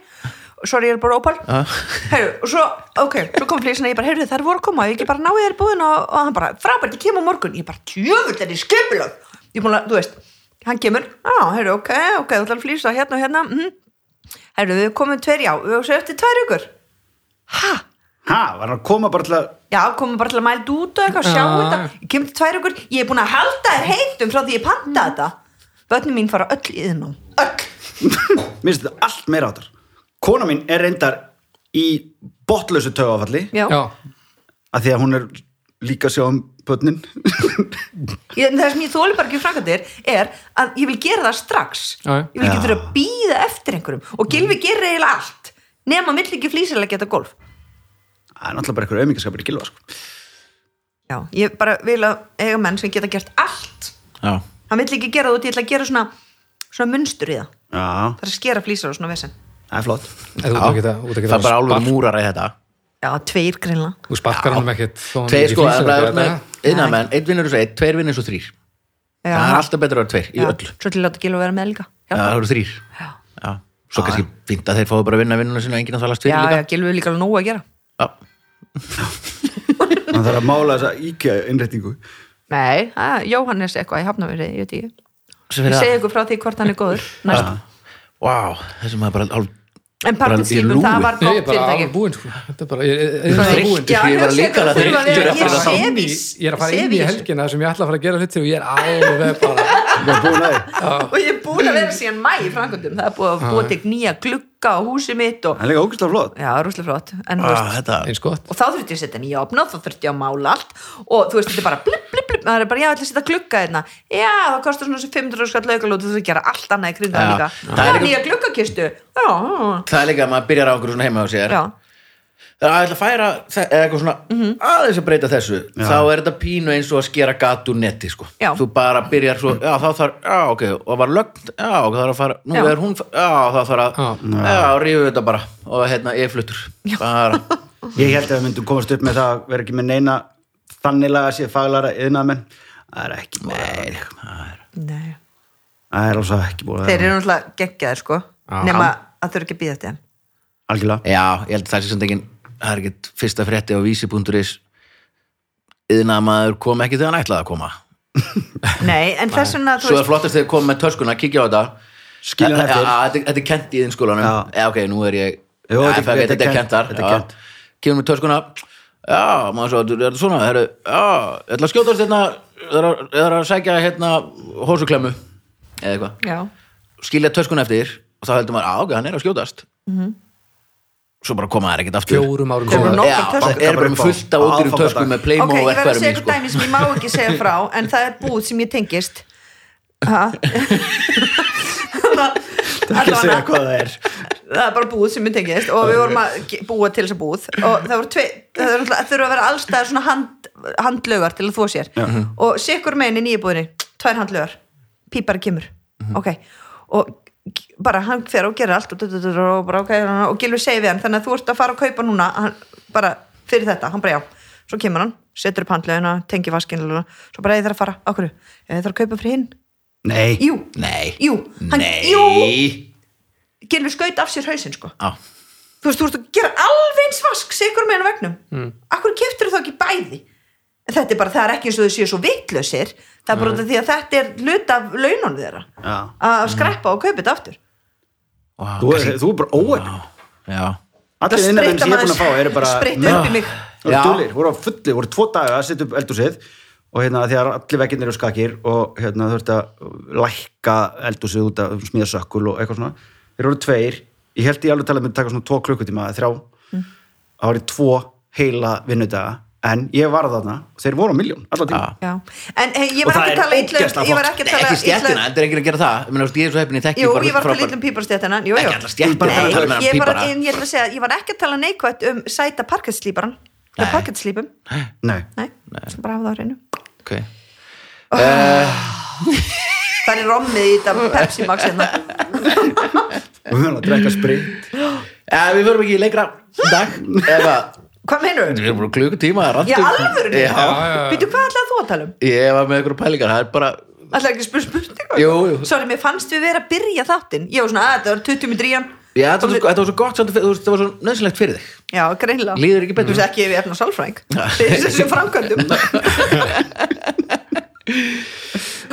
sorry, ég er bara ópal Já. heyrðu, og svo, ok, svo kom flísana ég bara, heyrðu það er voru að koma, ég ekki bara náði þér í búðin og, og hann bara, frábært, ég kem á morgun. Ég bara, tjöfull, þetta er skipulag ég búin að, þú veist, hann kemur já, heyrðu, ok, ok, þú ætlar að flísa hérna og hérna mm Herru, við komum tveir já, við komum eftir tvær ykkur Ha? Ha, var hann að koma bara til að Já, komum bara til að mæla út og eitthvað, sjá Já. þetta. Ég kemur til tvær ykkur, ég er búin að halda þér heitum frá því ég panta þetta. Bötni mín fara öll í þinnum Öll mér finnst þetta allt meira á þar kona mín er reyndar í botlausu tögafalli að því að hún er líka að sjá um börnin. Það sem ég þóli bara ekki framkvæmdir er að ég vil gera það strax. Ég vil ekki þurfa að býða eftir einhverjum. Og Gilvi gerir eiginlega allt nema vill ekki flýsilega geta golf. Það er náttúrulega bara eitthvað auðmingaskapur í gilva sko. já, ég bara vil að eiga menn sem geta gert allt. Já, hann vill ekki gera það út, ég ætla að gera svona svona munstur í það, já, það er að skera flýsar og svona vesen það er flott. En það- er bara að alveg múrar í þetta. Já, tveir greinlega. Þú sparkar hann ekkert þó hann Tveir sko, flýsar það er þetta. með eina menn, einn vinnur þessu einn, tveir vinnur þessu þrýr já, Það er alltaf betur að vera tveir, í já, öllu. svo til að láta Gilva vera með líka Já, það eru þrýr já, Já, svo kannski fínt að þeir fáðu bara að vinna vinnuna sinna og enginn að þalast já, líka. já er líka alveg nóg að gera. Já, það þarf að mála þessa íkja innréttingu nei, að, Jóhannes eitthvað, ég hafna verið, ég veit ekki. Ég segi ykkur frá því hvort hann er góður. Næst, wow, þessum að bara alveg En partysíkum það var gott fyrirtæki sko. Þetta er bara Ég var líka að það Ég er að fara inn í helgina sem ég ætla að fara að gera hluti og ég er alveg bara Og ég er búin að vera síðan mæ í Frankundum, það er búin að búin að tekja nýja glugga á húsi mitt og Það er líka ógustlega flott. Já, rúslega flott. Og þá þurfti ég að setja nýja opna og þá þurfti ég að mála allt. Og þú veist, þetta er bara blip blip það er bara, já, ég ætla að setja glugga hérna já, það kostar svona þessi 500 skall laukalót þú þurfti að gera allt annað í kring það Já, líka það já, er nýja gluggakistu já, það er líka að maður byrjar á einhverju svona heima á sér já, Það er að ætla að færa eitthvað svona Mhm. aðeins að breyta þessu þá er þetta pínu eins og að skera gat úr netti sko. Já. þú bara byrjar svo já þá þarf, já ok, og var lögn já, ok, það er að fara, nú Já. er hún já, það þarf að, Já. já, rífu þetta bara og hérna, ég fluttur bara, ég held að við myndum komast upp með það að vera ekki með neina þannig laga sér faglæra yðnamenn það er ekki búið að vera það er alveg ekki búið að vera þeir eru náttúrulega gegjaðir sko. Ah, nema hann. að þau eru ekki býðast í hann algjörlega. Já, ég held að það sé samt ekki það er ekki fyrsta frétti á vísi.is yðnamaður kom ekki þegar hann ætlaði að koma. Nei, en þessuna svo er flottast þegar kom með törskuna að kíkja á þetta. Skilja þetta þetta er kent í þinn skólanum. Já, ok, nú er ég þetta er kentar kemur með törskuna já, maður svo, er þetta svona heru, já, ég ætla að skjótast hérna ég er að- ég er að sækja hérna hósuklemmu eða eitthvað já, skilja töskuna eftir og þá heldur maður, já, ok, hann er að skjótast svo bara koma þær ekkert aftur fjórum árum töskur. það er bara með fullt af ódýrum aðfangadag. töskum með ok, Playmo ég og verð að eitthvað segja ykkur sko. dæmi sem ég má ekki segja frá en það er búð sem ég tengist ha? ekki segja hvað það er. Það er bara búð sem ég tengist og við vorum að búa til þessa búð og það tvei, það þurfa að vera allstæðar svona hand, handlögar til að þvó sér. Og sikkur meginn í nýjabúðinni tvær handlögar, pípari kemur. Ok, og bara hann fer og gerir allt og, og, bara, okay, og Gilvi segir við hann, þannig að þú ert að fara að kaupa núna hann, bara fyrir þetta, hann bara já. Svo kemur hann, setur upp handlögina, tengi vaskinn svo bara ég þarf að fara, okkur ég þarf að kaupa fyrir hinn, nei, jú, nei, jú. Hann, nei. Jú, Gilvi skaut af sér hausinn sko. Já. þú veist, þú ert að gera alveg eins vask sigur með hennar vegnum mm. akkur keftur þá ekki bæði? En þetta er bara, það er ekki eins og þau séu svo vitlausir. Það er bara af því að þetta er hlut af laununum þeirra. Já. að skreppa og kaupa þetta aftur. Vá, þú er, þú er bara óepp já, allir Það innanmenn sem ég er búin að fá eru bara spritta upp í mig. Það voru Já. dúlir, voru á fulli, voru tvo daga að setja upp eldúsið og hérna því að allir vegginn eru skakir og hérna ert að lækka eldúsið út af smíða sökkul og eitthvað svona. Þeir voru tveir, ég held ég alveg talað með taka svona tvo klukkutíma, eða þrjá. Mm. í tvo heila vinnudaga. En ég var þarna og þeir voru á miljón, allar tíma en hey, ég var ekki að tala illa ógeðslega um- ég var ekki að tala ekki stjættina, þetta er ekki að gera það. Veist, ég er svo heppin í þekki Jú, ég var að tala frábær- illa um píparstjættina ég, var, að ekki að tala neikvætt um sæta parkettslíparan Skal bara hafa það ok er rommið í þetta Pepsi Max hérna. Og við höfum að drekka sprit ja, við förum ekki í leikra í dag eða hvað meinur við erum bara klukkutíma að Já, ranta um- alvörunni? Já, Býtu, hvað ætlaði þú að tala um? ég var með einhverju pælingar það er bara, Ætlaði ekki að spyrja spurningu? jú, jú. Sorry, mér fannst við vera að byrja þáttinn. Ég var svona, að þetta var 20 minn dríjan Já, þetta var, þetta var svo gott, þetta var svo nöðsynlegt fyrir þig. Já, greinlega. Líður ekki betur. Þú veist ekki ef ég er náðu sálfræng. Það er þessi framkvæmdum.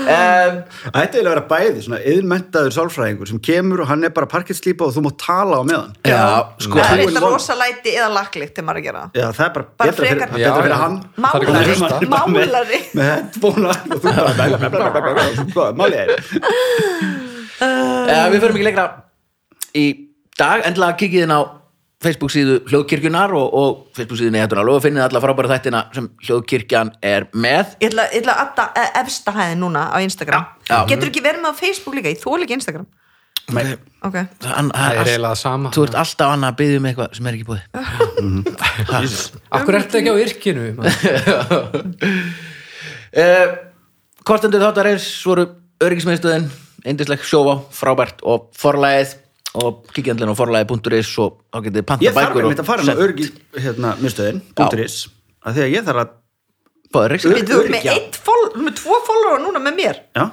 Þetta er að vera bæði, svona yðurmentaður sálfræðingur sem kemur og hann er bara parketslýpa og þú mátt tala á meðan. Já, sko. Það er eitthvað rosalæti eða laglikt til maður að gera. Já, það er bara, bara betra fyrir, fyrir hann. Málari, málari. Með hettbónar og þú bara málari. Við förum ekki lengra í dag Endlega kikið inn á Facebook síðu Hljóðkirkjunar og, og Facebook síðu Neiðatunar og finnið alla frábæra þættina sem Hljóðkirkjan er með. Ég ætla, ég ætla að adda eh, efsta hæðin núna á Instagram. Já, já. Getur ekki verið með á Facebook líka, ég þól ekki Instagram. Nei, ok, Það er eiginlega sama. Þú ert alltaf annað að byggja um eitthvað sem er ekki búið Akkur ertu ekki á yrkinu uh, Kostendur þáttar eins voru öryggismiðstöðin Indisleg sjófa, frábært og forlæðið og kíkjandlinn á forlæði.is og þá getið panta ég þarf bækur einmitt að fara inn á örgi hérna, is að því að ég þarf að, Við þú ert með eitt fól, þú ert með tvo follower núna með mér. Já.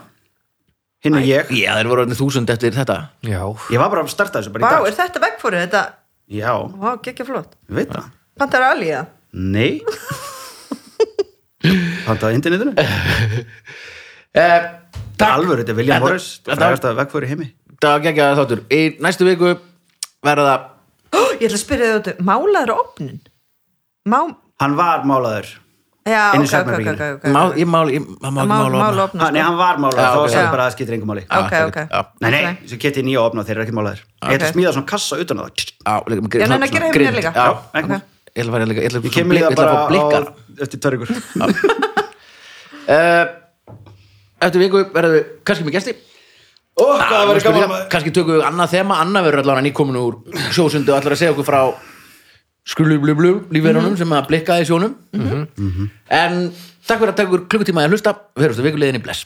Hinn er ég, Já, þeir voru orðin þúsund eftir þetta. Já, ég var bara að starta þessu bara Vá, í dag er þetta vegfórið, þetta, já, vá, gekkja flott. Ég veit það. Pantar Ali, eða? nei. Pantaði internetinu. Er alveg, þetta er William Morris er þetta- frægast að vegfæri heimi Það var geggjaði þáttur. Í næstu viku verða það Ó, Ég ætla að spyrja þau út, málaður á opnin? Má, Hann var málaður. Já, ok, ok, ok, svefnherberginu. ok, ok. má, Ég mál, ég, má ekki Má- mála opna. ha, Nei, hann var málaður, þá sagði bara að það skiptir engum máli. Ok, Já, ok. Nei, nei, svo geti ég nýja opna, þeir eru ekki málaður Ég ætla að smíða svona kassa utan á það. Já, svona- nei, nei, gera heim mér líka. Ég ætla að fara líka Ég ætla Ég að kemur líka ég ætla bara að fá blikkar á, eftir ykkur uh, Eftir viku verður við kannski með gesti Hvað það verður gaman Kannski tökum við annað þema Anna verður allavega nýkomin úr sjósundu og ætlar að segja okkur frá skrulublublu lífverunum sem að blikka í sjónum. En takk fyrir að taka ykkur klukkutíma að hlusta. Við höfumstu vikuleiðin í bless